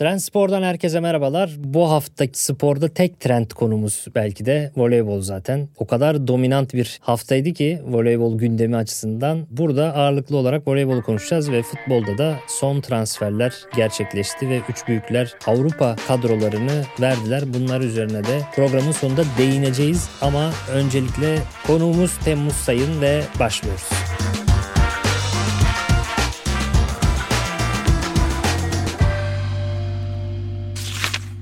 Trendspor'dan herkese merhabalar. Bu hafta sporda tek trend konumuz belki de voleybol zaten. O kadar dominant bir haftaydı ki voleybol gündemi açısından. Burada ağırlıklı olarak voleybolu konuşacağız ve futbolda da son transferler gerçekleşti ve üç büyükler Avrupa kadrolarını verdiler. Bunlar üzerine de programın sonunda değineceğiz ama öncelikle konuğumuz Temmuz Sayın ve başlıyoruz.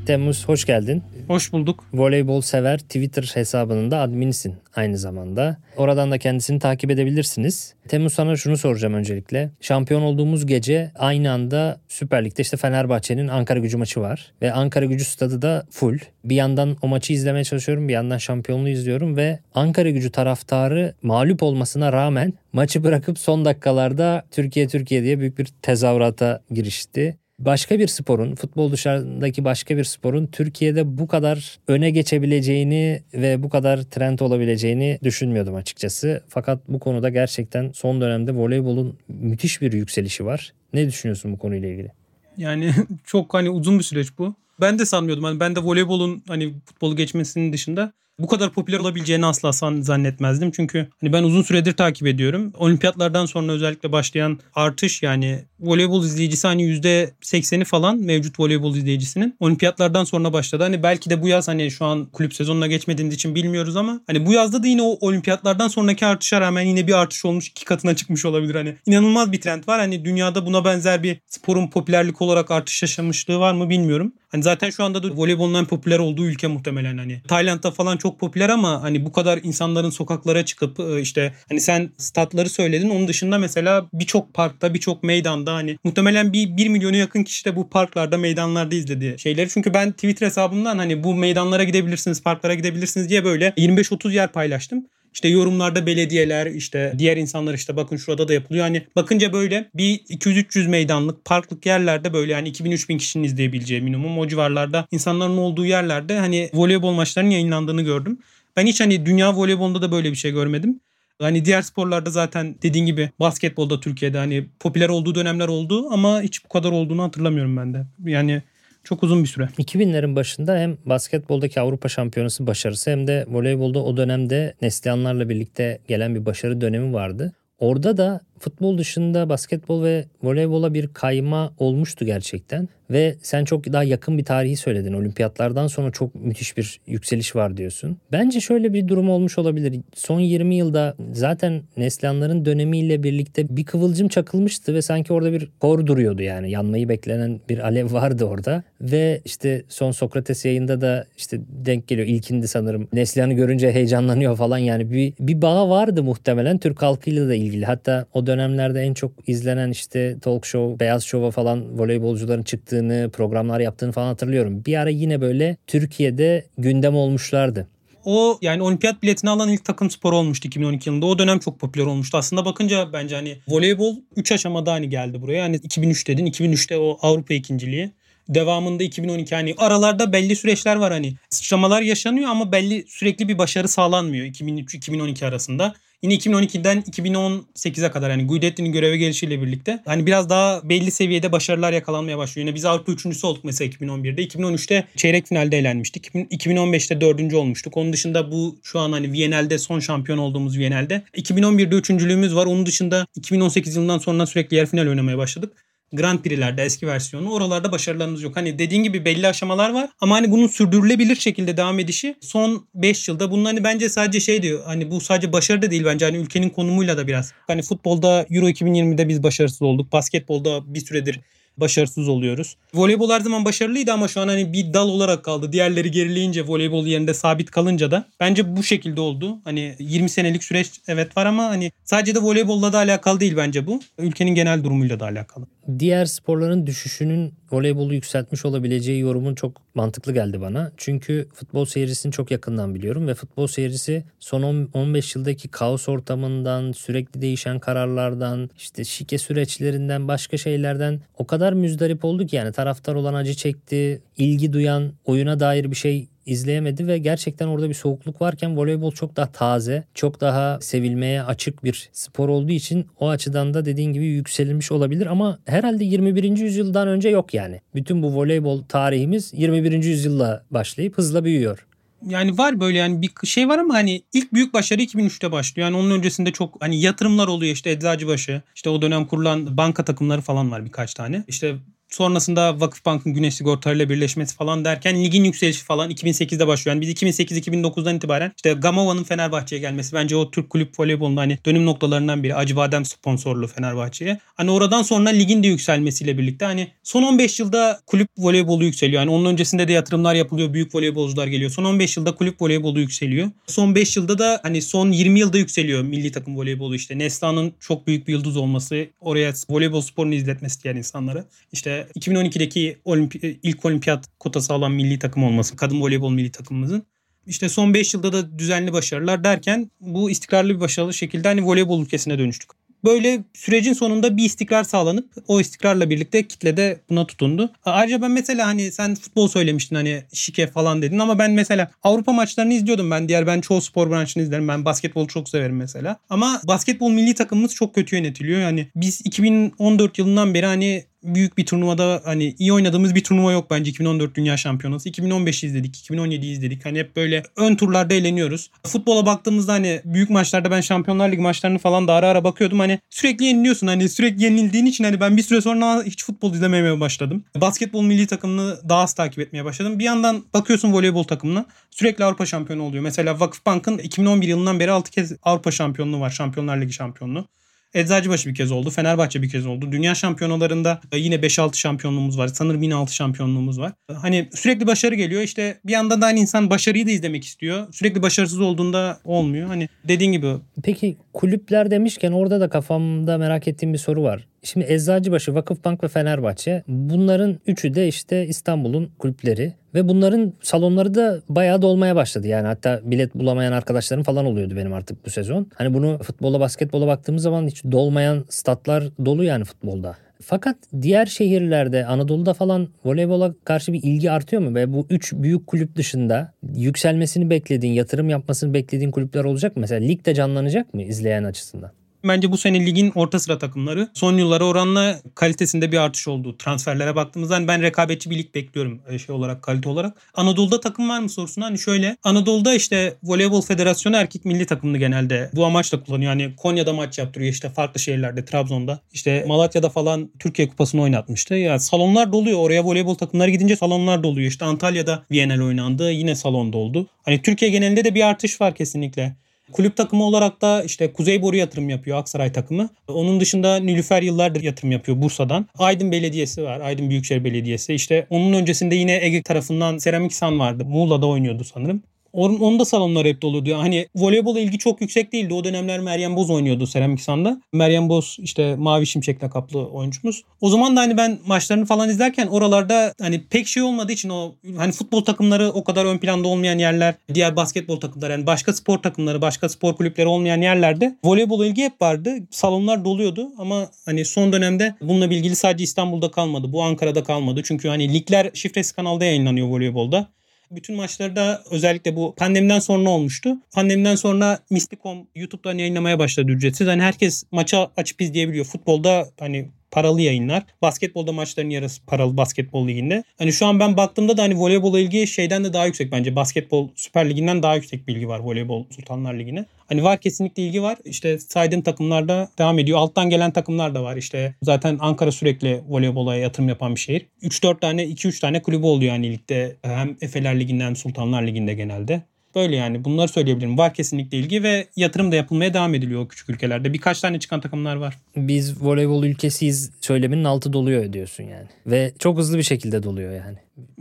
Temmuz hoş geldin. Hoş bulduk. Voleybol sever Twitter hesabının da adminisin aynı zamanda. Oradan da kendisini takip edebilirsiniz. Temmuz sana şunu soracağım öncelikle. Şampiyon olduğumuz gece aynı anda Süper Lig'de işte Fenerbahçe'nin Ankara gücü maçı var. Ve Ankara gücü stadı da full. Bir yandan o maçı izlemeye çalışıyorum bir yandan şampiyonluğu izliyorum ve Ankara gücü taraftarı mağlup olmasına rağmen maçı bırakıp son dakikalarda Türkiye Türkiye diye büyük bir tezahürata girişti başka bir sporun, futbol dışarıdaki başka bir sporun Türkiye'de bu kadar öne geçebileceğini ve bu kadar trend olabileceğini düşünmüyordum açıkçası. Fakat bu konuda gerçekten son dönemde voleybolun müthiş bir yükselişi var. Ne düşünüyorsun bu konuyla ilgili? Yani çok hani uzun bir süreç bu. Ben de sanmıyordum. Hani ben de voleybolun hani futbolu geçmesinin dışında bu kadar popüler olabileceğini asla zannetmezdim. Çünkü hani ben uzun süredir takip ediyorum. Olimpiyatlardan sonra özellikle başlayan artış yani voleybol izleyicisi hani %80'i falan mevcut voleybol izleyicisinin olimpiyatlardan sonra başladı. Hani belki de bu yaz hani şu an kulüp sezonuna geçmediğimiz için bilmiyoruz ama hani bu yazda da yine o olimpiyatlardan sonraki artışa rağmen yine bir artış olmuş iki katına çıkmış olabilir. Hani inanılmaz bir trend var. Hani dünyada buna benzer bir sporun popülerlik olarak artış yaşamışlığı var mı bilmiyorum. Hani zaten şu anda da voleybolun en popüler olduğu ülke muhtemelen hani. Tayland'da falan çok popüler ama hani bu kadar insanların sokaklara çıkıp e, işte hani sen statları söyledin. Onun dışında mesela birçok parkta, birçok meydanda hani muhtemelen bir 1 milyonu yakın kişi de bu parklarda, meydanlarda izledi şeyleri. Çünkü ben Twitter hesabımdan hani bu meydanlara gidebilirsiniz, parklara gidebilirsiniz diye böyle 25-30 yer paylaştım. İşte yorumlarda belediyeler işte diğer insanlar işte bakın şurada da yapılıyor. Hani bakınca böyle bir 200-300 meydanlık parklık yerlerde böyle yani 2000-3000 kişinin izleyebileceği minimum o civarlarda insanların olduğu yerlerde hani voleybol maçlarının yayınlandığını gördüm. Ben hiç hani dünya voleybolunda da böyle bir şey görmedim. Hani diğer sporlarda zaten dediğin gibi basketbolda Türkiye'de hani popüler olduğu dönemler oldu ama hiç bu kadar olduğunu hatırlamıyorum ben de. Yani çok uzun bir süre. 2000'lerin başında hem basketboldaki Avrupa Şampiyonası başarısı hem de voleybolda o dönemde Neslihanlarla birlikte gelen bir başarı dönemi vardı. Orada da futbol dışında basketbol ve voleybola bir kayma olmuştu gerçekten. Ve sen çok daha yakın bir tarihi söyledin. Olimpiyatlardan sonra çok müthiş bir yükseliş var diyorsun. Bence şöyle bir durum olmuş olabilir. Son 20 yılda zaten Neslihanların dönemiyle birlikte bir kıvılcım çakılmıştı ve sanki orada bir kor duruyordu yani. Yanmayı beklenen bir alev vardı orada. Ve işte son Sokrates yayında da işte denk geliyor. İlkindi sanırım. Neslihan'ı görünce heyecanlanıyor falan yani. Bir, bir bağ vardı muhtemelen Türk halkıyla da ilgili. Hatta o dönemlerde en çok izlenen işte talk show, beyaz şova falan voleybolcuların çıktığını, programlar yaptığını falan hatırlıyorum. Bir ara yine böyle Türkiye'de gündem olmuşlardı. O yani olimpiyat biletini alan ilk takım spor olmuştu 2012 yılında. O dönem çok popüler olmuştu. Aslında bakınca bence hani voleybol 3 aşamada hani geldi buraya. Yani 2003 dedin. 2003'te o Avrupa ikinciliği. Devamında 2012 hani aralarda belli süreçler var hani. Sıçramalar yaşanıyor ama belli sürekli bir başarı sağlanmıyor 2003-2012 arasında. Yine 2012'den 2018'e kadar yani Guidetti'nin göreve gelişiyle birlikte hani biraz daha belli seviyede başarılar yakalanmaya başlıyor. Yine biz Avrupa üçüncüsü olduk mesela 2011'de. 2013'te çeyrek finalde eğlenmiştik. 2015'te dördüncü olmuştuk. Onun dışında bu şu an hani Viyanel'de son şampiyon olduğumuz Viyanel'de. 2011'de üçüncülüğümüz var. Onun dışında 2018 yılından sonra sürekli yer final oynamaya başladık. Grand Prix'lerde eski versiyonu oralarda başarılarımız yok. Hani dediğin gibi belli aşamalar var ama hani bunun sürdürülebilir şekilde devam edişi son 5 yılda bunun hani bence sadece şey diyor hani bu sadece başarı da değil bence hani ülkenin konumuyla da biraz. Hani futbolda Euro 2020'de biz başarısız olduk. Basketbolda bir süredir başarısız oluyoruz. Voleybol her zaman başarılıydı ama şu an hani bir dal olarak kaldı. Diğerleri gerileyince voleybol yerinde sabit kalınca da bence bu şekilde oldu. Hani 20 senelik süreç evet var ama hani sadece de voleybolla da alakalı değil bence bu. Ülkenin genel durumuyla da alakalı diğer sporların düşüşünün voleybolu yükseltmiş olabileceği yorumun çok mantıklı geldi bana. Çünkü futbol seyircisini çok yakından biliyorum ve futbol seyircisi son 15 yıldaki kaos ortamından, sürekli değişen kararlardan, işte şike süreçlerinden, başka şeylerden o kadar müzdarip oldu ki yani taraftar olan acı çekti, ilgi duyan, oyuna dair bir şey izleyemedi ve gerçekten orada bir soğukluk varken voleybol çok daha taze, çok daha sevilmeye açık bir spor olduğu için o açıdan da dediğin gibi yükselmiş olabilir ama herhalde 21. yüzyıldan önce yok yani. Bütün bu voleybol tarihimiz 21. yüzyılla başlayıp hızla büyüyor. Yani var böyle yani bir şey var ama hani ilk büyük başarı 2003'te başlıyor. Yani onun öncesinde çok hani yatırımlar oluyor işte Eczacıbaşı. işte o dönem kurulan banka takımları falan var birkaç tane. İşte Sonrasında Vakıfbank'ın Güneş Sigorta ile birleşmesi falan derken ligin yükselişi falan 2008'de başlıyor. Yani biz 2008-2009'dan itibaren işte Gamova'nın Fenerbahçe'ye gelmesi bence o Türk kulüp voleybolunda hani dönüm noktalarından biri. Acıbadem sponsorlu Fenerbahçe'ye. Hani oradan sonra ligin de yükselmesiyle birlikte hani son 15 yılda kulüp voleybolu yükseliyor. Yani onun öncesinde de yatırımlar yapılıyor. Büyük voleybolcular geliyor. Son 15 yılda kulüp voleybolu yükseliyor. Son 5 yılda da hani son 20 yılda yükseliyor milli takım voleybolu işte. Neslihan'ın çok büyük bir yıldız olması, oraya voleybol sporunu izletmesi diğer insanlara. İşte 2012'deki olimpi ilk olimpiyat kotası alan milli takım olması. Kadın voleybol milli takımımızın. İşte son 5 yılda da düzenli başarılar derken bu istikrarlı bir başarılı şekilde hani voleybol ülkesine dönüştük. Böyle sürecin sonunda bir istikrar sağlanıp o istikrarla birlikte kitle de buna tutundu. Ayrıca ben mesela hani sen futbol söylemiştin hani şike falan dedin ama ben mesela Avrupa maçlarını izliyordum ben. Diğer ben çoğu spor branşını izlerim. Ben basketbolu çok severim mesela. Ama basketbol milli takımımız çok kötü yönetiliyor. Yani biz 2014 yılından beri hani büyük bir turnuvada hani iyi oynadığımız bir turnuva yok bence 2014 Dünya Şampiyonası. 2015 izledik, 2017 izledik. Hani hep böyle ön turlarda eğleniyoruz. Futbola baktığımızda hani büyük maçlarda ben Şampiyonlar Ligi maçlarını falan da ara ara bakıyordum. Hani sürekli yeniliyorsun. Hani sürekli yenildiğin için hani ben bir süre sonra hiç futbol izlememeye başladım. Basketbol milli takımını daha az takip etmeye başladım. Bir yandan bakıyorsun voleybol takımına sürekli Avrupa şampiyonu oluyor. Mesela Vakıfbank'ın 2011 yılından beri 6 kez Avrupa şampiyonluğu var. Şampiyonlar Ligi şampiyonluğu. Eczacıbaşı bir kez oldu. Fenerbahçe bir kez oldu. Dünya şampiyonalarında yine 5-6 şampiyonluğumuz var. Sanırım yine 6 şampiyonluğumuz var. Hani sürekli başarı geliyor. İşte bir yandan da hani insan başarıyı da izlemek istiyor. Sürekli başarısız olduğunda olmuyor. Hani dediğin gibi. Peki kulüpler demişken orada da kafamda merak ettiğim bir soru var. Şimdi Eczacıbaşı, Vakıfbank ve Fenerbahçe bunların üçü de işte İstanbul'un kulüpleri ve bunların salonları da bayağı dolmaya başladı. Yani hatta bilet bulamayan arkadaşlarım falan oluyordu benim artık bu sezon. Hani bunu futbola, basketbola baktığımız zaman hiç dolmayan statlar dolu yani futbolda. Fakat diğer şehirlerde Anadolu'da falan voleybola karşı bir ilgi artıyor mu? Ve bu üç büyük kulüp dışında yükselmesini beklediğin, yatırım yapmasını beklediğin kulüpler olacak mı? Mesela lig de canlanacak mı izleyen açısından? Bence bu sene ligin orta sıra takımları son yıllara oranla kalitesinde bir artış oldu. Transferlere baktığımızda hani ben rekabetçi bir lig bekliyorum e, şey olarak kalite olarak. Anadolu'da takım var mı sorusuna hani şöyle. Anadolu'da işte Voleybol Federasyonu erkek milli takımını genelde bu amaçla kullanıyor. Hani Konya'da maç yaptırıyor işte farklı şehirlerde Trabzon'da. işte Malatya'da falan Türkiye Kupası'nı oynatmıştı. Ya salonlar doluyor. Oraya voleybol takımları gidince salonlar doluyor. İşte Antalya'da Viyanel oynandı. Yine salon doldu. Hani Türkiye genelinde de bir artış var kesinlikle. Kulüp takımı olarak da işte Kuzeyboru yatırım yapıyor Aksaray takımı. Onun dışında Nilüfer yıllardır yatırım yapıyor Bursa'dan. Aydın Belediyesi var. Aydın Büyükşehir Belediyesi. İşte onun öncesinde yine Ege tarafından Seramik San vardı. Muğla'da oynuyordu sanırım. Onun, onun da salonlar hep doluydu. Hani voleybola ilgi çok yüksek değildi. O dönemler Meryem Boz oynuyordu Seramik San'da. Meryem Boz işte Mavi Şimşek lakaplı oyuncumuz. O zaman da hani ben maçlarını falan izlerken oralarda hani pek şey olmadığı için o hani futbol takımları o kadar ön planda olmayan yerler, diğer basketbol takımları yani başka spor takımları, başka spor kulüpleri olmayan yerlerde voleybola ilgi hep vardı. Salonlar doluyordu ama hani son dönemde bununla ilgili sadece İstanbul'da kalmadı. Bu Ankara'da kalmadı. Çünkü hani ligler şifresi kanalda yayınlanıyor voleybolda. Bütün maçlarda özellikle bu pandemiden sonra olmuştu. Pandemiden sonra Misticom YouTube'dan yayınlamaya başladı ücretsiz. Hani herkes maça açıp izleyebiliyor. Futbolda hani paralı yayınlar. Basketbolda maçların yarısı paralı basketbol liginde. Hani şu an ben baktığımda da hani voleybola ilgi şeyden de daha yüksek bence. Basketbol Süper Ligi'nden daha yüksek bilgi var voleybol Sultanlar Ligi'ne. Hani var kesinlikle ilgi var. İşte saydığım takımlarda devam ediyor. Alttan gelen takımlar da var. İşte zaten Ankara sürekli voleybola yatırım yapan bir şehir. 3-4 tane 2-3 tane kulübü oluyor yani ligde. Hem Efeler Ligi'nden Sultanlar Ligi'nde genelde. Böyle yani bunları söyleyebilirim. Var kesinlikle ilgi ve yatırım da yapılmaya devam ediliyor o küçük ülkelerde. Birkaç tane çıkan takımlar var. Biz voleybol ülkesiyiz söyleminin altı doluyor diyorsun yani. Ve çok hızlı bir şekilde doluyor yani.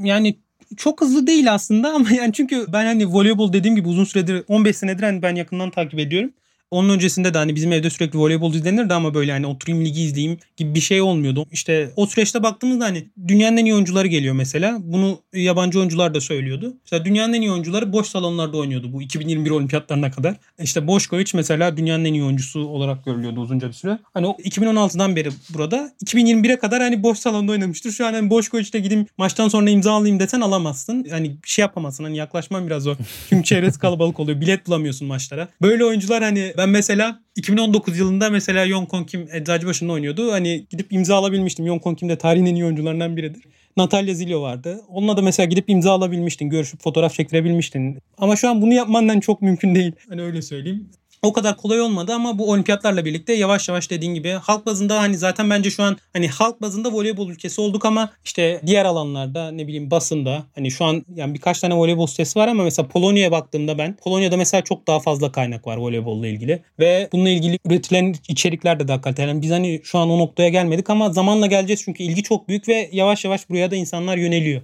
Yani çok hızlı değil aslında ama yani çünkü ben hani voleybol dediğim gibi uzun süredir 15 senedir hani ben yakından takip ediyorum. Onun öncesinde de hani bizim evde sürekli voleybol izlenirdi ama böyle hani oturayım ligi izleyeyim gibi bir şey olmuyordu. İşte o süreçte baktığımızda hani dünyanın en iyi oyuncuları geliyor mesela. Bunu yabancı oyuncular da söylüyordu. Mesela dünyanın en iyi oyuncuları boş salonlarda oynuyordu bu 2021 olimpiyatlarına kadar. İşte Boşkoviç mesela dünyanın en iyi oyuncusu olarak görülüyordu uzunca bir süre. Hani o 2016'dan beri burada 2021'e kadar hani boş salonda oynamıştır. Şu an hani Boşkoviç'te gideyim maçtan sonra imza alayım desen alamazsın. Hani şey yapamazsın. Hani yaklaşman biraz zor. Çünkü çevresi kalabalık oluyor. Bilet bulamıyorsun maçlara. Böyle oyuncular hani ben mesela 2019 yılında mesela Yonkon Kim Eczacıbaşı'nda oynuyordu. Hani gidip imza alabilmiştim. Yonkon Kim de tarihin en iyi oyuncularından biridir. Natalya Zilio vardı. Onunla da mesela gidip imza alabilmiştin. Görüşüp fotoğraf çektirebilmiştin. Ama şu an bunu yapmandan çok mümkün değil. Hani öyle söyleyeyim o kadar kolay olmadı ama bu olimpiyatlarla birlikte yavaş yavaş dediğin gibi halk bazında hani zaten bence şu an hani halk bazında voleybol ülkesi olduk ama işte diğer alanlarda ne bileyim basında hani şu an yani birkaç tane voleybol sitesi var ama mesela Polonya'ya baktığımda ben Polonya'da mesela çok daha fazla kaynak var voleybolla ilgili ve bununla ilgili üretilen içerikler de daha kaliteli. Yani biz hani şu an o noktaya gelmedik ama zamanla geleceğiz çünkü ilgi çok büyük ve yavaş yavaş buraya da insanlar yöneliyor.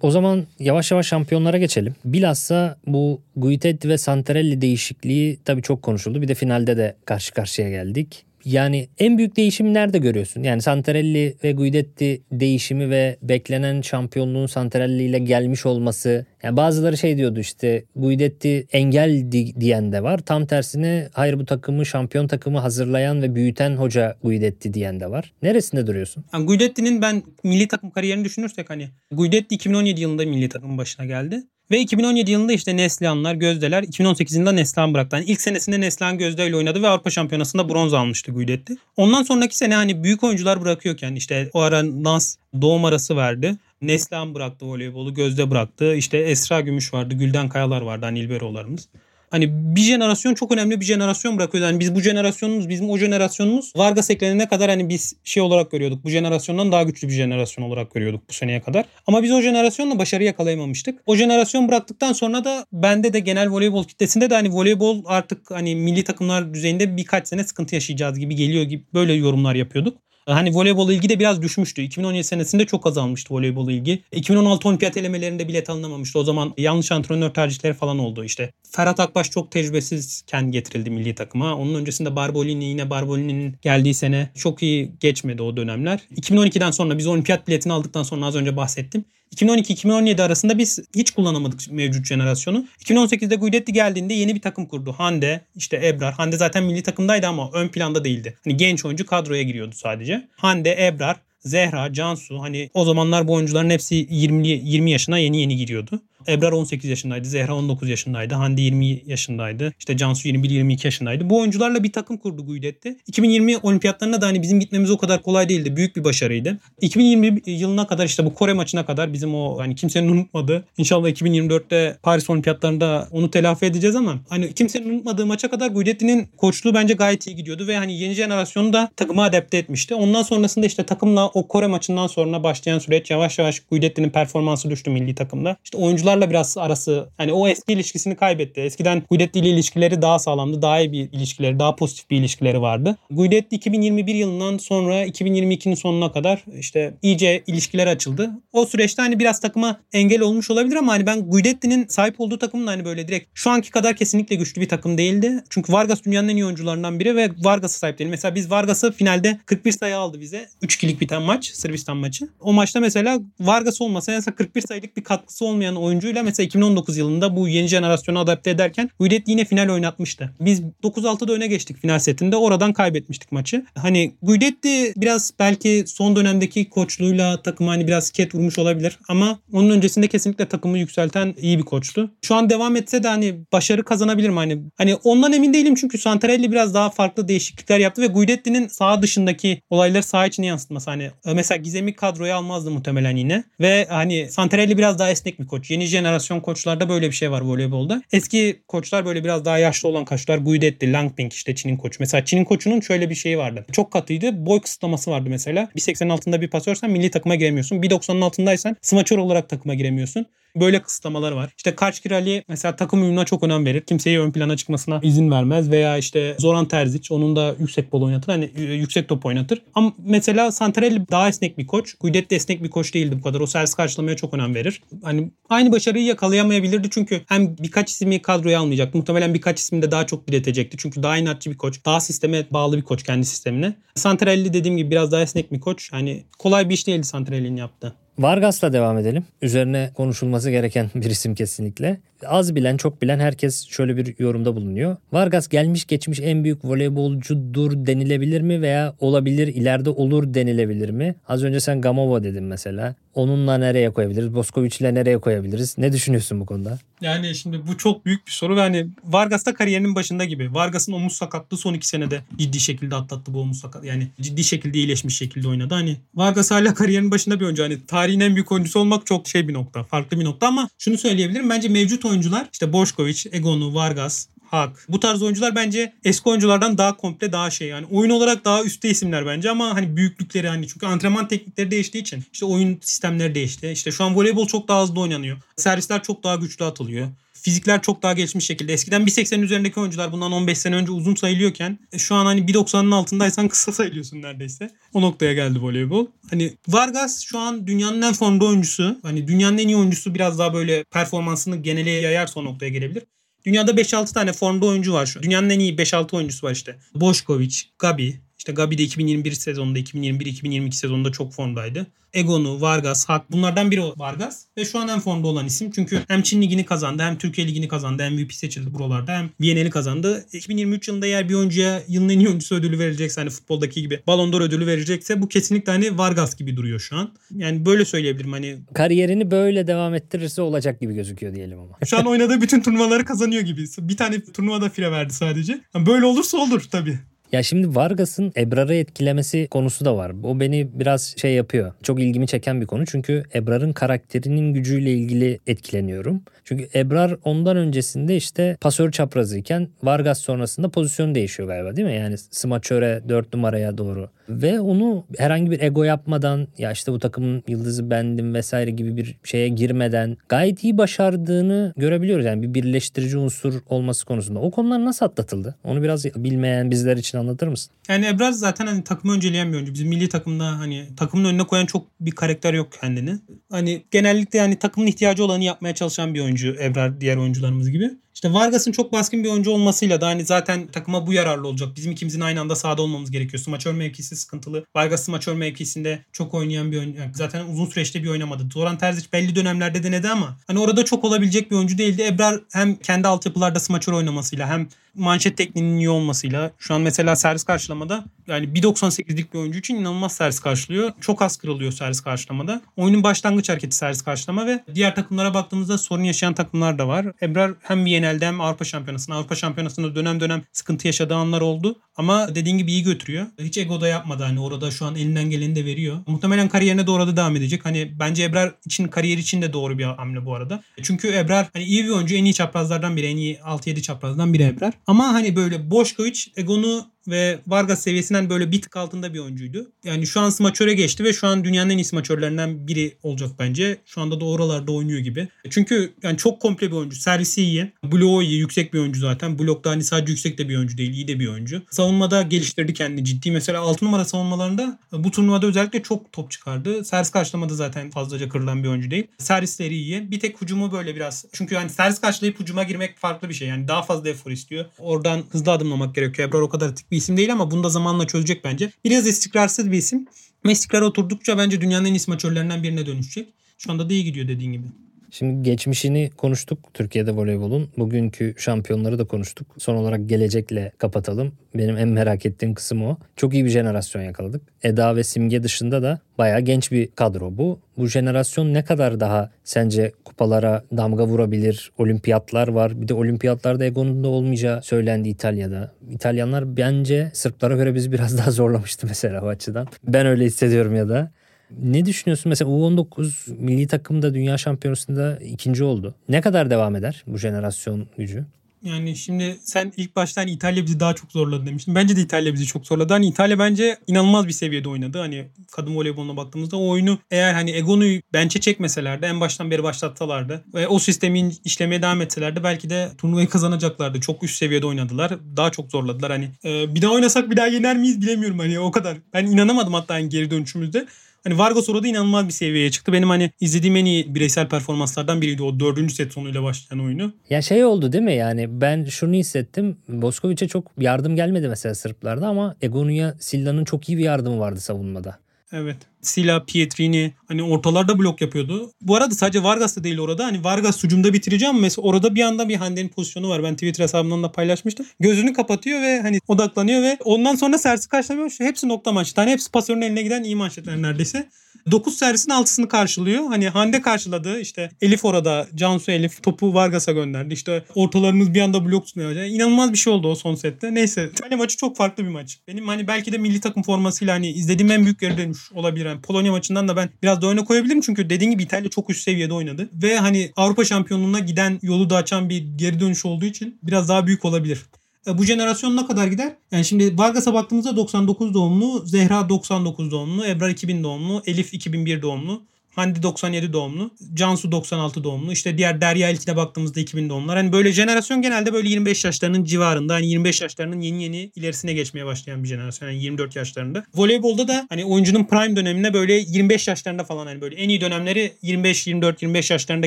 O zaman yavaş yavaş şampiyonlara geçelim. Bilhassa bu Guidetti ve Santarelli değişikliği tabii çok konuşuldu. Bir de finalde de karşı karşıya geldik. Yani en büyük değişimi nerede görüyorsun? Yani Santarelli ve Guidetti değişimi ve beklenen şampiyonluğun Santarelli ile gelmiş olması. Yani bazıları şey diyordu işte Guidetti engel diyen de var. Tam tersine hayır bu takımı şampiyon takımı hazırlayan ve büyüten hoca Guidetti diyen de var. Neresinde duruyorsun? Yani Guidetti'nin ben milli takım kariyerini düşünürsek hani Guidetti 2017 yılında milli takımın başına geldi. Ve 2017 yılında işte Neslihanlar, Gözdeler 2018 yılında Neslihan bıraktı. Yani ilk senesinde Neslihan Gözde ile oynadı ve Avrupa Şampiyonası'nda bronz almıştı Guidetti. Ondan sonraki sene hani büyük oyuncular bırakıyorken işte o ara Nans doğum arası verdi. Neslihan bıraktı voleybolu, Gözde bıraktı. İşte Esra Gümüş vardı, Gülden Kayalar vardı hani İlberoğlarımız hani bir jenerasyon çok önemli bir jenerasyon bırakıyor. Yani biz bu jenerasyonumuz, bizim o jenerasyonumuz Vargas eklenene kadar hani biz şey olarak görüyorduk. Bu jenerasyondan daha güçlü bir jenerasyon olarak görüyorduk bu seneye kadar. Ama biz o jenerasyonla başarı yakalayamamıştık. O jenerasyon bıraktıktan sonra da bende de genel voleybol kitlesinde de hani voleybol artık hani milli takımlar düzeyinde birkaç sene sıkıntı yaşayacağız gibi geliyor gibi böyle yorumlar yapıyorduk. Hani voleybol ilgi de biraz düşmüştü. 2017 senesinde çok azalmıştı voleybol ilgi. 2016 olimpiyat elemelerinde bilet alınamamıştı. O zaman yanlış antrenör tercihleri falan oldu işte. Ferhat Akbaş çok tecrübesizken getirildi milli takıma. Onun öncesinde Barbolini yine Barbolini'nin geldiği sene çok iyi geçmedi o dönemler. 2012'den sonra biz olimpiyat biletini aldıktan sonra az önce bahsettim. 2012-2017 arasında biz hiç kullanamadık mevcut jenerasyonu. 2018'de Guidetti geldiğinde yeni bir takım kurdu. Hande, işte Ebrar. Hande zaten milli takımdaydı ama ön planda değildi. Hani genç oyuncu kadroya giriyordu sadece. Hande, Ebrar, Zehra, Cansu hani o zamanlar bu oyuncuların hepsi 20 20 yaşına yeni yeni giriyordu. Ebrar 18 yaşındaydı. Zehra 19 yaşındaydı. Hande 20 yaşındaydı. İşte Cansu 21-22 yaşındaydı. Bu oyuncularla bir takım kurdu Guidetti. 2020 olimpiyatlarına da hani bizim gitmemiz o kadar kolay değildi. Büyük bir başarıydı. 2020 yılına kadar işte bu Kore maçına kadar bizim o hani kimsenin unutmadığı İnşallah 2024'te Paris olimpiyatlarında onu telafi edeceğiz ama hani kimsenin unutmadığı maça kadar Guidetti'nin koçluğu bence gayet iyi gidiyordu ve hani yeni jenerasyonu da takıma adapte etmişti. Ondan sonrasında işte takımla o Kore maçından sonra başlayan süreç yavaş yavaş Guidetti'nin performansı düştü milli takımda. İşte oyuncular oyuncularla biraz arası hani o eski ilişkisini kaybetti. Eskiden Guidetti ile ilişkileri daha sağlamdı. Daha iyi bir ilişkileri, daha pozitif bir ilişkileri vardı. Guidetti 2021 yılından sonra 2022'nin sonuna kadar işte iyice ilişkiler açıldı. O süreçte hani biraz takıma engel olmuş olabilir ama hani ben Guidetti'nin sahip olduğu takımın hani böyle direkt şu anki kadar kesinlikle güçlü bir takım değildi. Çünkü Vargas dünyanın en iyi oyuncularından biri ve Vargas'a sahip değil. Mesela biz Vargas'ı finalde 41 sayı aldı bize. 3-2'lik biten maç. Sırbistan maçı. O maçta mesela Vargas olmasa mesela 41 sayılık bir katkısı olmayan oyuncu oyuncuyla mesela 2019 yılında bu yeni jenerasyonu adapte ederken Guidetti yine final oynatmıştı. Biz 9-6'da öne geçtik final setinde. Oradan kaybetmiştik maçı. Hani Guidetti biraz belki son dönemdeki koçluğuyla takımı hani biraz ket vurmuş olabilir ama onun öncesinde kesinlikle takımı yükselten iyi bir koçtu. Şu an devam etse de hani başarı kazanabilir mi? Hani, hani ondan emin değilim çünkü Santarelli biraz daha farklı değişiklikler yaptı ve Guidetti'nin sağ dışındaki olayları sağ içine yansıtması. Hani mesela Gizem'i kadroya almazdı muhtemelen yine. Ve hani Santarelli biraz daha esnek bir koç. Yeni jenerasyon koçlarda böyle bir şey var voleybolda. Eski koçlar böyle biraz daha yaşlı olan koçlar Guidetti, Langping işte Çin'in koçu. Mesela Çin'in koçunun şöyle bir şeyi vardı. Çok katıydı. Boy kısıtlaması vardı mesela. 1.80'in altında bir pasörsen milli takıma giremiyorsun. 1.90'ın altındaysan smaçör olarak takıma giremiyorsun. Böyle kısıtlamaları var. İşte Kaçkir Ali mesela takım uyumuna çok önem verir. Kimseyi ön plana çıkmasına izin vermez veya işte Zoran Terzic onun da yüksek bol oynatır. Hani e, yüksek top oynatır. Ama mesela Santarelli daha esnek bir koç. Guidet de esnek bir koç değildi bu kadar. O servis karşılamaya çok önem verir. Hani aynı başarıyı yakalayamayabilirdi çünkü hem birkaç ismi kadroya almayacak. Muhtemelen birkaç ismi de daha çok diretecekti. Çünkü daha inatçı bir koç. Daha sisteme bağlı bir koç kendi sistemine. Santarelli dediğim gibi biraz daha esnek bir koç. Hani kolay bir iş değildi Santarelli'nin yaptığı. Vargas'la devam edelim. Üzerine konuşulması gereken bir isim kesinlikle. Az bilen çok bilen herkes şöyle bir yorumda bulunuyor. Vargas gelmiş geçmiş en büyük voleybolcudur denilebilir mi veya olabilir ileride olur denilebilir mi? Az önce sen Gamova dedin mesela. Onunla nereye koyabiliriz? Boskovic ile nereye koyabiliriz? Ne düşünüyorsun bu konuda? Yani şimdi bu çok büyük bir soru ve hani Vargas da kariyerinin başında gibi. Vargas'ın omuz sakatlığı son iki senede ciddi şekilde atlattı bu omuz sakat. Yani ciddi şekilde iyileşmiş şekilde oynadı. Hani Vargas hala kariyerinin başında bir oyuncu. Hani tarihin en büyük oyuncusu olmak çok şey bir nokta. Farklı bir nokta ama şunu söyleyebilirim. Bence mevcut oyuncular işte Boşkoviç, Egonu, Vargas, Hak. Bu tarz oyuncular bence eski oyunculardan daha komple daha şey yani oyun olarak daha üstte isimler bence ama hani büyüklükleri hani çünkü antrenman teknikleri değiştiği için işte oyun sistemleri değişti. İşte şu an voleybol çok daha hızlı oynanıyor. Servisler çok daha güçlü atılıyor. Fizikler çok daha gelişmiş şekilde. Eskiden 1.80'in üzerindeki oyuncular bundan 15 sene önce uzun sayılıyorken e, şu an hani 1.90'ın altındaysan kısa sayılıyorsun neredeyse. O noktaya geldi voleybol. Hani Vargas şu an dünyanın en formda oyuncusu. Hani dünyanın en iyi oyuncusu biraz daha böyle performansını genele yayarsa o noktaya gelebilir. Dünyada 5-6 tane formda oyuncu var şu an. Dünyanın en iyi 5-6 oyuncusu var işte. Boşkovic, Gabi. İşte Gabi de 2021 sezonunda, 2021-2022 sezonunda çok formdaydı. Egonu, Vargas, Hak bunlardan biri Vargas ve şu an en formda olan isim. Çünkü hem Çin ligini kazandı hem Türkiye ligini kazandı. MVP seçildi buralarda hem Viyana'yı kazandı. 2023 yılında eğer bir oyuncuya yılın en iyi oyuncusu ödülü verilecekse hani futboldaki gibi Ballon d'Or ödülü verecekse bu kesinlikle hani Vargas gibi duruyor şu an. Yani böyle söyleyebilirim hani. Kariyerini böyle devam ettirirse olacak gibi gözüküyor diyelim ama. Şu an oynadığı bütün turnuvaları kazanıyor gibi. Bir tane turnuvada fire verdi sadece. Yani böyle olursa olur tabii. Ya şimdi Vargas'ın Ebrar'ı etkilemesi konusu da var. O beni biraz şey yapıyor. Çok ilgimi çeken bir konu. Çünkü Ebrar'ın karakterinin gücüyle ilgili etkileniyorum. Çünkü Ebrar ondan öncesinde işte pasör çaprazıyken Vargas sonrasında pozisyon değişiyor galiba değil mi? Yani smaçöre 4 numaraya doğru. Ve onu herhangi bir ego yapmadan ya işte bu takımın yıldızı bendim vesaire gibi bir şeye girmeden gayet iyi başardığını görebiliyoruz. Yani bir birleştirici unsur olması konusunda. O konular nasıl atlatıldı? Onu biraz bilmeyen bizler için anlatır mısın? Yani Ebrar zaten hani takımı önceleyen bir oyuncu. Bizim milli takımda hani takımın önüne koyan çok bir karakter yok kendini. Hani genellikle yani takımın ihtiyacı olanı yapmaya çalışan bir oyuncu Ebrar diğer oyuncularımız gibi. İşte Vargas'ın çok baskın bir oyuncu olmasıyla da hani zaten takıma bu yararlı olacak. Bizim ikimizin aynı anda sahada olmamız gerekiyor. Smaçör mevkisi sıkıntılı. Vargas smaçör mevkisinde çok oynayan bir oyuncu. Yani zaten uzun süreçte bir oynamadı. Zoran Terzic belli dönemlerde denedi ama hani orada çok olabilecek bir oyuncu değildi. Ebrar hem kendi altyapılarda smaçör oynamasıyla hem manşet tekniğinin iyi olmasıyla şu an mesela servis karşılamada yani 1.98'lik bir oyuncu için inanılmaz servis karşılıyor. Çok az kırılıyor servis karşılamada. Oyunun başlangıç hareketi servis karşılama ve diğer takımlara baktığımızda sorun yaşayan takımlar da var. Ebrar hem Viyana'da hem Avrupa Şampiyonası'nda. Avrupa Şampiyonası'nda dönem dönem sıkıntı yaşadığı anlar oldu. Ama dediğin gibi iyi götürüyor. Hiç ego da yapmadı hani orada şu an elinden geleni de veriyor. Muhtemelen kariyerine doğru da devam edecek. Hani bence Ebrar için kariyer için de doğru bir hamle bu arada. Çünkü Ebrar hani iyi bir oyuncu. En iyi çaprazlardan biri. En iyi 6-7 çaprazdan biri Ebrar. Ama hani böyle Boşkovic egonu ve Vargas seviyesinden böyle bir tık altında bir oyuncuydu. Yani şu an smaçöre geçti ve şu an dünyanın en iyi smaçörlerinden biri olacak bence. Şu anda da oralarda oynuyor gibi. Çünkü yani çok komple bir oyuncu. Servisi iyi. Bloğu iyi. Yüksek bir oyuncu zaten. Blokta hani sadece yüksek de bir oyuncu değil. iyi de bir oyuncu. Savunmada geliştirdi kendini ciddi. Mesela 6 numara savunmalarında bu turnuvada özellikle çok top çıkardı. Servis karşılamada zaten fazlaca kırılan bir oyuncu değil. Servisleri iyi. Bir tek hücumu böyle biraz. Çünkü yani servis karşılayıp hücuma girmek farklı bir şey. Yani daha fazla efor istiyor. Oradan hızlı adımlamak gerekiyor. Ebrar o kadar bir isim değil ama bunu da zamanla çözecek bence. Biraz istikrarsız bir isim. Ve istikrar oturdukça bence dünyanın en iyi smaçörlerinden birine dönüşecek. Şu anda da iyi gidiyor dediğin gibi. Şimdi geçmişini konuştuk Türkiye'de voleybolun. Bugünkü şampiyonları da konuştuk. Son olarak gelecekle kapatalım. Benim en merak ettiğim kısım o. Çok iyi bir jenerasyon yakaladık. Eda ve Simge dışında da bayağı genç bir kadro bu. Bu jenerasyon ne kadar daha sence kupalara damga vurabilir? Olimpiyatlar var. Bir de olimpiyatlarda Egon'un da olmayacağı söylendi İtalya'da. İtalyanlar bence Sırplara göre bizi biraz daha zorlamıştı mesela o açıdan. Ben öyle hissediyorum ya da. Ne düşünüyorsun? Mesela U19 milli takımda dünya şampiyonasında ikinci oldu. Ne kadar devam eder bu jenerasyon gücü? Yani şimdi sen ilk başta İtalya bizi daha çok zorladı demiştin. Bence de İtalya bizi çok zorladı. Hani İtalya bence inanılmaz bir seviyede oynadı. Hani kadın voleyboluna baktığımızda o oyunu eğer hani Egonu'yu bençe çekmeselerdi en baştan beri başlatsalardı ve o sistemin işlemeye devam etselerdi belki de turnuvayı kazanacaklardı. Çok üst seviyede oynadılar. Daha çok zorladılar. Hani e, bir daha oynasak bir daha yener miyiz bilemiyorum hani o kadar. Ben inanamadım hatta yani geri dönüşümüzde. Hani Vargas orada inanılmaz bir seviyeye çıktı. Benim hani izlediğim en iyi bireysel performanslardan biriydi o dördüncü set sonuyla başlayan oyunu. Ya şey oldu değil mi yani ben şunu hissettim. Boskovic'e çok yardım gelmedi mesela Sırplarda ama Egonu'ya Silla'nın çok iyi bir yardımı vardı savunmada. Evet. Sila, Pietrini hani ortalarda blok yapıyordu. Bu arada sadece Vargas da değil orada. Hani Vargas sucumda bitireceğim. Mesela orada bir anda bir Hande'nin pozisyonu var. Ben Twitter hesabımdan da paylaşmıştım. Gözünü kapatıyor ve hani odaklanıyor ve ondan sonra sersi karşılamıyor. Hepsi nokta manşet. Hani hepsi pasörün eline giden iyi manşetler neredeyse. 9 servisin 6'sını karşılıyor. Hani Hande karşıladı. İşte Elif orada. Cansu Elif topu Vargas'a gönderdi. İşte ortalarımız bir anda blok tutmuyor. Yani inanılmaz bir şey oldu o son sette. Neyse. İtalya maçı çok farklı bir maç. Benim hani belki de milli takım formasıyla hani izlediğim en büyük geri dönüş olabilir. Yani Polonya maçından da ben biraz da öne koyabilirim. Çünkü dediğim gibi İtalya çok üst seviyede oynadı. Ve hani Avrupa şampiyonluğuna giden yolu da açan bir geri dönüş olduğu için biraz daha büyük olabilir. E, bu jenerasyon ne kadar gider? Yani şimdi Vargas'a baktığımızda 99 doğumlu, Zehra 99 doğumlu, Ebrar 2000 doğumlu, Elif 2001 doğumlu. Hande 97 doğumlu. Cansu 96 doğumlu. İşte diğer Derya İlkin'e baktığımızda 2000 doğumlular. Hani böyle jenerasyon genelde böyle 25 yaşlarının civarında. Hani 25 yaşlarının yeni yeni ilerisine geçmeye başlayan bir jenerasyon. Yani 24 yaşlarında. Voleybolda da hani oyuncunun prime dönemine böyle 25 yaşlarında falan hani böyle en iyi dönemleri 25, 24, 25 yaşlarında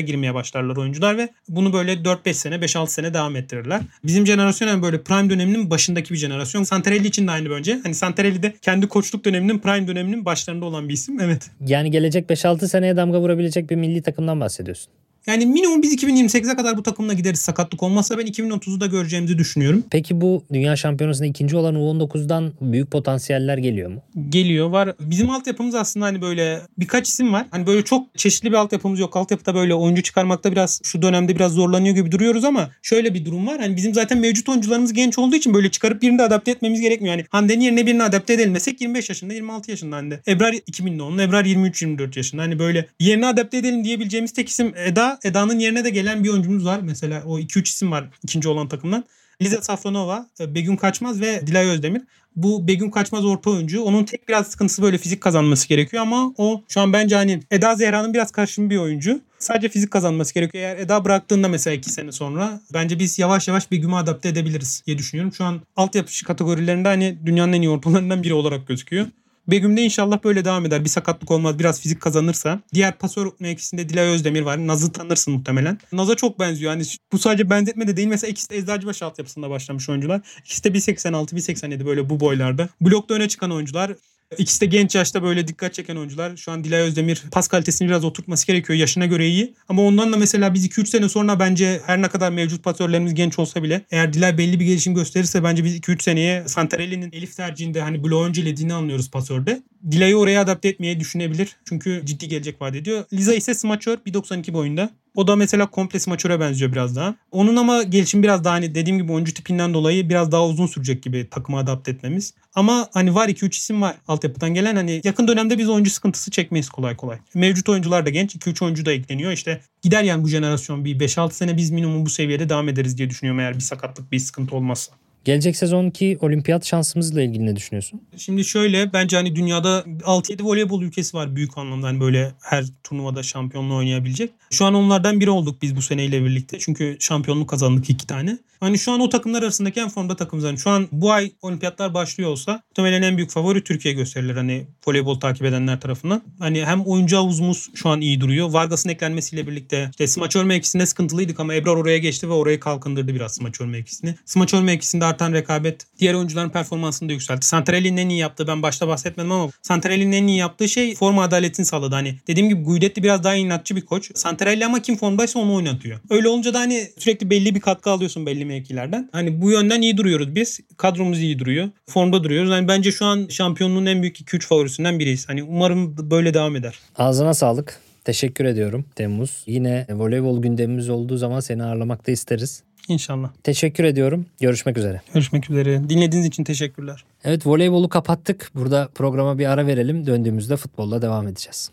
girmeye başlarlar oyuncular ve bunu böyle 4-5 sene, 5-6 sene devam ettirirler. Bizim jenerasyon yani böyle prime döneminin başındaki bir jenerasyon. Santarelli için de aynı bence. Hani Santarelli de kendi koçluk döneminin prime döneminin başlarında olan bir isim. Evet. Yani gelecek 5-6 seneye damga vurabilecek bir milli takımdan bahsediyorsun. Yani minimum biz 2028'e kadar bu takımla gideriz sakatlık olmazsa ben 2030'u da göreceğimizi düşünüyorum. Peki bu Dünya Şampiyonası'nda ikinci olan U19'dan büyük potansiyeller geliyor mu? Geliyor var. Bizim altyapımız aslında hani böyle birkaç isim var. Hani böyle çok çeşitli bir altyapımız yok. Altyapıda böyle oyuncu çıkarmakta biraz şu dönemde biraz zorlanıyor gibi duruyoruz ama şöyle bir durum var. Hani bizim zaten mevcut oyuncularımız genç olduğu için böyle çıkarıp birini de adapte etmemiz gerekmiyor. Yani Hande'nin yerine birini adapte edelim desek 25 yaşında 26 yaşında Hande. Ebrar 2000 doğumlu. Ebrar 23-24 yaşında. Hani böyle yerine adapte edelim diyebileceğimiz tek isim Eda. Eda'nın yerine de gelen bir oyuncumuz var. Mesela o 2-3 isim var ikinci olan takımdan. Liza Safronova, Begüm Kaçmaz ve Dilay Özdemir. Bu Begüm Kaçmaz orta oyuncu. Onun tek biraz sıkıntısı böyle fizik kazanması gerekiyor ama o şu an bence hani Eda Zehra'nın biraz karşın bir oyuncu. Sadece fizik kazanması gerekiyor. Eğer Eda bıraktığında mesela 2 sene sonra bence biz yavaş yavaş Begüm'ü adapte edebiliriz diye düşünüyorum. Şu an altyapı kategorilerinde hani dünyanın en iyi ortalarından biri olarak gözüküyor. Begüm'de inşallah böyle devam eder. Bir sakatlık olmaz. Biraz fizik kazanırsa. Diğer pasör mevkisinde Dilay Özdemir var. Naz'ı tanırsın muhtemelen. Naz'a çok benziyor. Yani bu sadece benzetme de değil. Mesela ikisi de Eczacıbaşı altyapısında başlamış oyuncular. İkisi de 1.86, 1.87 böyle bu boylarda. Blokta öne çıkan oyuncular. İkisi de genç yaşta böyle dikkat çeken oyuncular. Şu an Dilay Özdemir pas kalitesini biraz oturtması gerekiyor. Yaşına göre iyi. Ama ondan da mesela biz 2-3 sene sonra bence her ne kadar mevcut pasörlerimiz genç olsa bile eğer Dilay belli bir gelişim gösterirse bence biz 2-3 seneye Santarelli'nin Elif tercihinde hani bloğu öncelediğini anlıyoruz pasörde. Dilay'ı oraya adapte etmeye düşünebilir. Çünkü ciddi gelecek vaat ediyor. Liza ise smaçör 1.92 boyunda. O da mesela komple smaçöre benziyor biraz daha. Onun ama gelişim biraz daha hani dediğim gibi oyuncu tipinden dolayı biraz daha uzun sürecek gibi takıma adapte etmemiz. Ama hani var 2-3 isim var altyapıdan gelen hani yakın dönemde biz oyuncu sıkıntısı çekmeyiz kolay kolay. Mevcut oyuncular da genç 2-3 oyuncu da ekleniyor. İşte gider yani bu jenerasyon bir 5-6 sene biz minimum bu seviyede devam ederiz diye düşünüyorum eğer bir sakatlık bir sıkıntı olmazsa. Gelecek sezonki olimpiyat şansımızla ilgili ne düşünüyorsun? Şimdi şöyle bence hani dünyada 6-7 voleybol ülkesi var büyük anlamda hani böyle her turnuvada şampiyonluğu oynayabilecek. Şu an onlardan biri olduk biz bu seneyle birlikte. Çünkü şampiyonluk kazandık iki tane. Hani şu an o takımlar arasındaki en formda takımız. Yani şu an bu ay olimpiyatlar başlıyor olsa muhtemelen en büyük favori Türkiye gösterilir hani voleybol takip edenler tarafından. Hani hem oyuncu havuzumuz şu an iyi duruyor. Vargas'ın eklenmesiyle birlikte işte smaçör mevkisinde sıkıntılıydık ama Ebrar oraya geçti ve orayı kalkındırdı biraz smaçör mevkisini. Smaçör mevkisinde artan rekabet diğer oyuncuların performansını da yükseltti. Santarelli'nin en iyi yaptığı ben başta bahsetmedim ama Santarelli'nin en iyi yaptığı şey forma adaletini sağladı. Hani dediğim gibi Guidetti biraz daha inatçı bir koç. Santarelli ama kim formdaysa onu oynatıyor. Öyle olunca da hani sürekli belli bir katkı alıyorsun belli mevkilerden. Hani bu yönden iyi duruyoruz biz. Kadromuz iyi duruyor. Formda duruyoruz. Hani bence şu an şampiyonluğun en büyük 2-3 favorisinden biriyiz. Hani umarım böyle devam eder. Ağzına sağlık. Teşekkür ediyorum Temmuz. Yine voleybol gündemimiz olduğu zaman seni ağırlamak da isteriz. İnşallah. Teşekkür ediyorum. Görüşmek üzere. Görüşmek üzere. Dinlediğiniz için teşekkürler. Evet voleybolu kapattık. Burada programa bir ara verelim. Döndüğümüzde futbolla devam edeceğiz.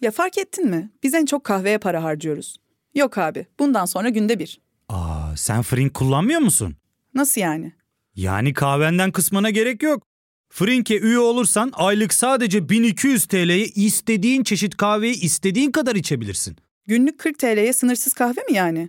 Ya fark ettin mi? Biz en çok kahveye para harcıyoruz. Yok abi bundan sonra günde bir. Aa sen Frink kullanmıyor musun? Nasıl yani? Yani kahvenden kısmına gerek yok. Frink'e üye olursan aylık sadece 1200 TL'ye istediğin çeşit kahveyi istediğin kadar içebilirsin. Günlük 40 TL'ye sınırsız kahve mi yani?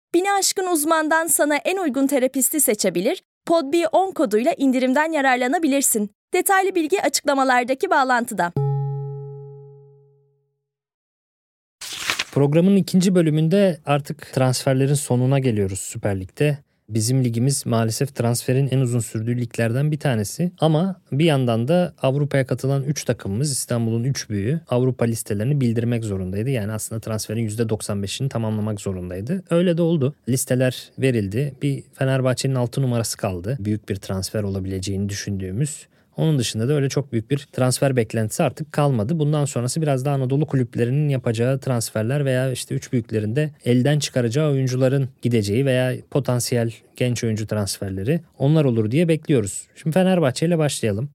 Bini aşkın uzmandan sana en uygun terapisti seçebilir, PodB10 koduyla indirimden yararlanabilirsin. Detaylı bilgi açıklamalardaki bağlantıda. Programın ikinci bölümünde artık transferlerin sonuna geliyoruz Süper Lig'de. Bizim ligimiz maalesef transferin en uzun sürdüğü liglerden bir tanesi. Ama bir yandan da Avrupa'ya katılan 3 takımımız İstanbul'un 3 büyüğü Avrupa listelerini bildirmek zorundaydı. Yani aslında transferin %95'ini tamamlamak zorundaydı. Öyle de oldu. Listeler verildi. Bir Fenerbahçe'nin 6 numarası kaldı. Büyük bir transfer olabileceğini düşündüğümüz. Onun dışında da öyle çok büyük bir transfer beklentisi artık kalmadı. Bundan sonrası biraz daha Anadolu kulüplerinin yapacağı transferler veya işte üç büyüklerinde elden çıkaracağı oyuncuların gideceği veya potansiyel genç oyuncu transferleri onlar olur diye bekliyoruz. Şimdi Fenerbahçe ile başlayalım.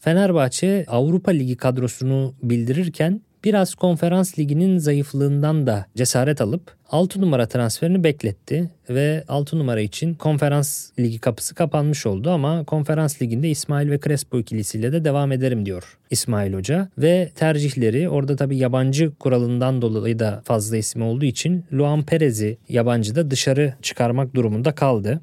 Fenerbahçe Avrupa Ligi kadrosunu bildirirken biraz konferans liginin zayıflığından da cesaret alıp 6 numara transferini bekletti ve 6 numara için konferans ligi kapısı kapanmış oldu ama konferans liginde İsmail ve Crespo ikilisiyle de devam ederim diyor İsmail Hoca ve tercihleri orada tabii yabancı kuralından dolayı da fazla isim olduğu için Luan Perez'i yabancı da dışarı çıkarmak durumunda kaldı.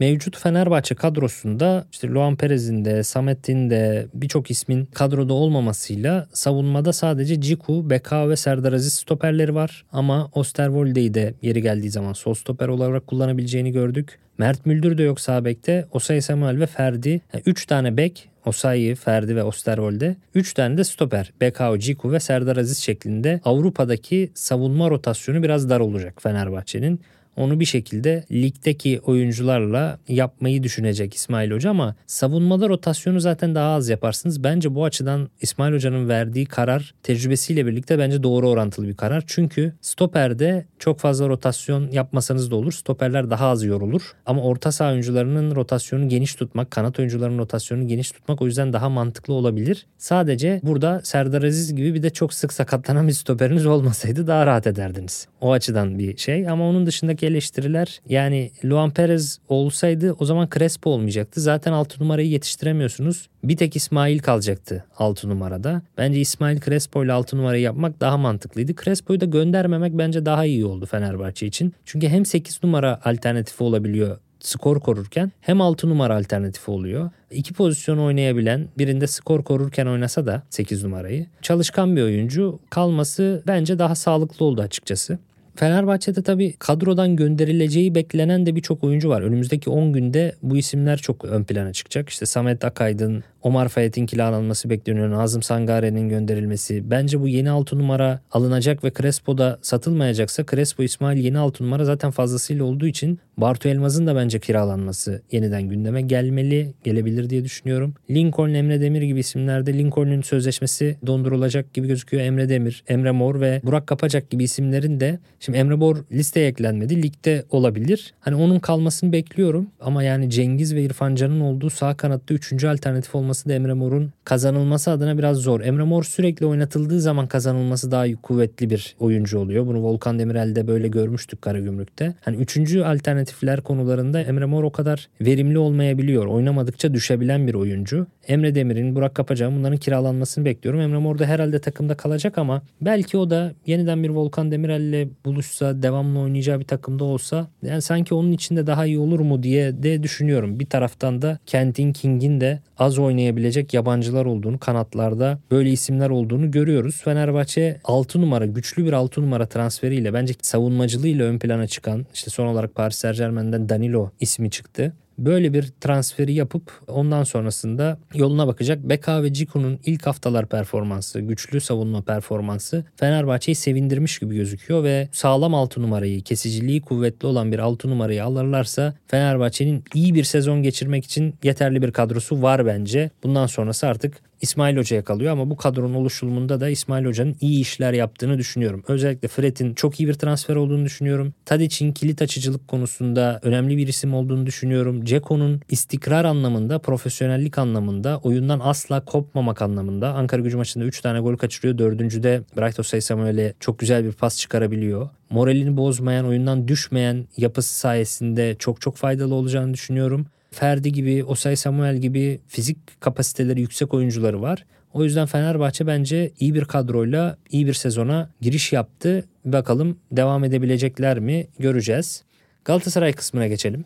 Mevcut Fenerbahçe kadrosunda işte Luan Perez'in de Samet'in de birçok ismin kadroda olmamasıyla savunmada sadece Ciku, Beka ve Serdar Aziz stoperleri var. Ama Osterwolde'yi de yeri geldiği zaman sol stoper olarak kullanabileceğini gördük. Mert Müldür de yok sağ bekte. Osay Samuel ve Ferdi. 3 tane bek Osayi, Ferdi ve Osterwolde. 3 tane de stoper. Bekao, Ciku ve Serdar Aziz şeklinde Avrupa'daki savunma rotasyonu biraz dar olacak Fenerbahçe'nin. Onu bir şekilde ligdeki oyuncularla yapmayı düşünecek İsmail Hoca ama savunmada rotasyonu zaten daha az yaparsınız. Bence bu açıdan İsmail Hoca'nın verdiği karar tecrübesiyle birlikte bence doğru orantılı bir karar. Çünkü stoperde çok fazla rotasyon yapmasanız da olur. Stoperler daha az yorulur. Ama orta saha oyuncularının rotasyonu geniş tutmak, kanat oyuncularının rotasyonu geniş tutmak o yüzden daha mantıklı olabilir. Sadece burada Serdar Aziz gibi bir de çok sık sakatlanan bir stoperiniz olmasaydı daha rahat ederdiniz. O açıdan bir şey ama onun dışındaki eleştiriler yani Luan Perez olsaydı o zaman Crespo olmayacaktı. Zaten 6 numarayı yetiştiremiyorsunuz. Bir tek İsmail kalacaktı 6 numarada. Bence İsmail Crespo ile 6 numarayı yapmak daha mantıklıydı. Crespo'yu da göndermemek bence daha iyi oldu Fenerbahçe için. Çünkü hem 8 numara alternatifi olabiliyor skor korurken hem 6 numara alternatifi oluyor. İki pozisyon oynayabilen birinde skor korurken oynasa da 8 numarayı çalışkan bir oyuncu kalması bence daha sağlıklı oldu açıkçası. Fenerbahçe'de tabii kadrodan gönderileceği beklenen de birçok oyuncu var. Önümüzdeki 10 günde bu isimler çok ön plana çıkacak. İşte Samet Akaydın, Omar Fayet'in kiralanması bekleniyor. Nazım Sangare'nin gönderilmesi. Bence bu yeni 6 numara alınacak ve Crespo da satılmayacaksa Crespo İsmail yeni 6 numara zaten fazlasıyla olduğu için Bartu Elmaz'ın da bence kiralanması yeniden gündeme gelmeli, gelebilir diye düşünüyorum. Lincoln, Emre Demir gibi isimlerde Lincoln'un sözleşmesi dondurulacak gibi gözüküyor. Emre Demir, Emre Mor ve Burak Kapacak gibi isimlerin de şimdi Emre Mor listeye eklenmedi. Ligde olabilir. Hani onun kalmasını bekliyorum ama yani Cengiz ve İrfan Can'ın olduğu sağ kanatta 3. alternatif olması da Emre Mor'un kazanılması adına biraz zor. Emre Mor sürekli oynatıldığı zaman kazanılması daha kuvvetli bir oyuncu oluyor. Bunu Volkan Demirel'de böyle görmüştük Karagümrük'te. Hani 3. alternatifler konularında Emre Mor o kadar verimli olmayabiliyor. Oynamadıkça düşebilen bir oyuncu. Emre Demir'in, Burak Kapacak'ın bunların kiralanmasını bekliyorum. Emre Mor da herhalde takımda kalacak ama belki o da yeniden bir Volkan Demirel'le buluşsa, devamlı oynayacağı bir takımda olsa yani sanki onun içinde daha iyi olur mu diye de düşünüyorum. Bir taraftan da Kentin King'in de az oynayabilecek yabancılar olduğunu, kanatlarda böyle isimler olduğunu görüyoruz. Fenerbahçe 6 numara, güçlü bir 6 numara transferiyle bence savunmacılığıyla ön plana çıkan işte son olarak Paris Saint Germain'den Danilo ismi çıktı. Böyle bir transferi yapıp ondan sonrasında yoluna bakacak. Beka ve Ciku'nun ilk haftalar performansı, güçlü savunma performansı Fenerbahçe'yi sevindirmiş gibi gözüküyor ve sağlam altı numarayı, kesiciliği kuvvetli olan bir altı numarayı alırlarsa Fenerbahçe'nin iyi bir sezon geçirmek için yeterli bir kadrosu var bence. Bundan sonrası artık İsmail Hoca'ya kalıyor ama bu kadronun oluşumunda da İsmail Hoca'nın iyi işler yaptığını düşünüyorum. Özellikle Fred'in çok iyi bir transfer olduğunu düşünüyorum. Tadic'in kilit açıcılık konusunda önemli bir isim olduğunu düşünüyorum. Ceko'nun istikrar anlamında, profesyonellik anlamında, oyundan asla kopmamak anlamında. Ankara gücü maçında 3 tane gol kaçırıyor. Dördüncüde Bright Osay Samuel'e çok güzel bir pas çıkarabiliyor. Moralini bozmayan, oyundan düşmeyen yapısı sayesinde çok çok faydalı olacağını düşünüyorum. Ferdi gibi, Osay Samuel gibi fizik kapasiteleri yüksek oyuncuları var. O yüzden Fenerbahçe bence iyi bir kadroyla iyi bir sezona giriş yaptı. Bakalım devam edebilecekler mi göreceğiz. Galatasaray kısmına geçelim.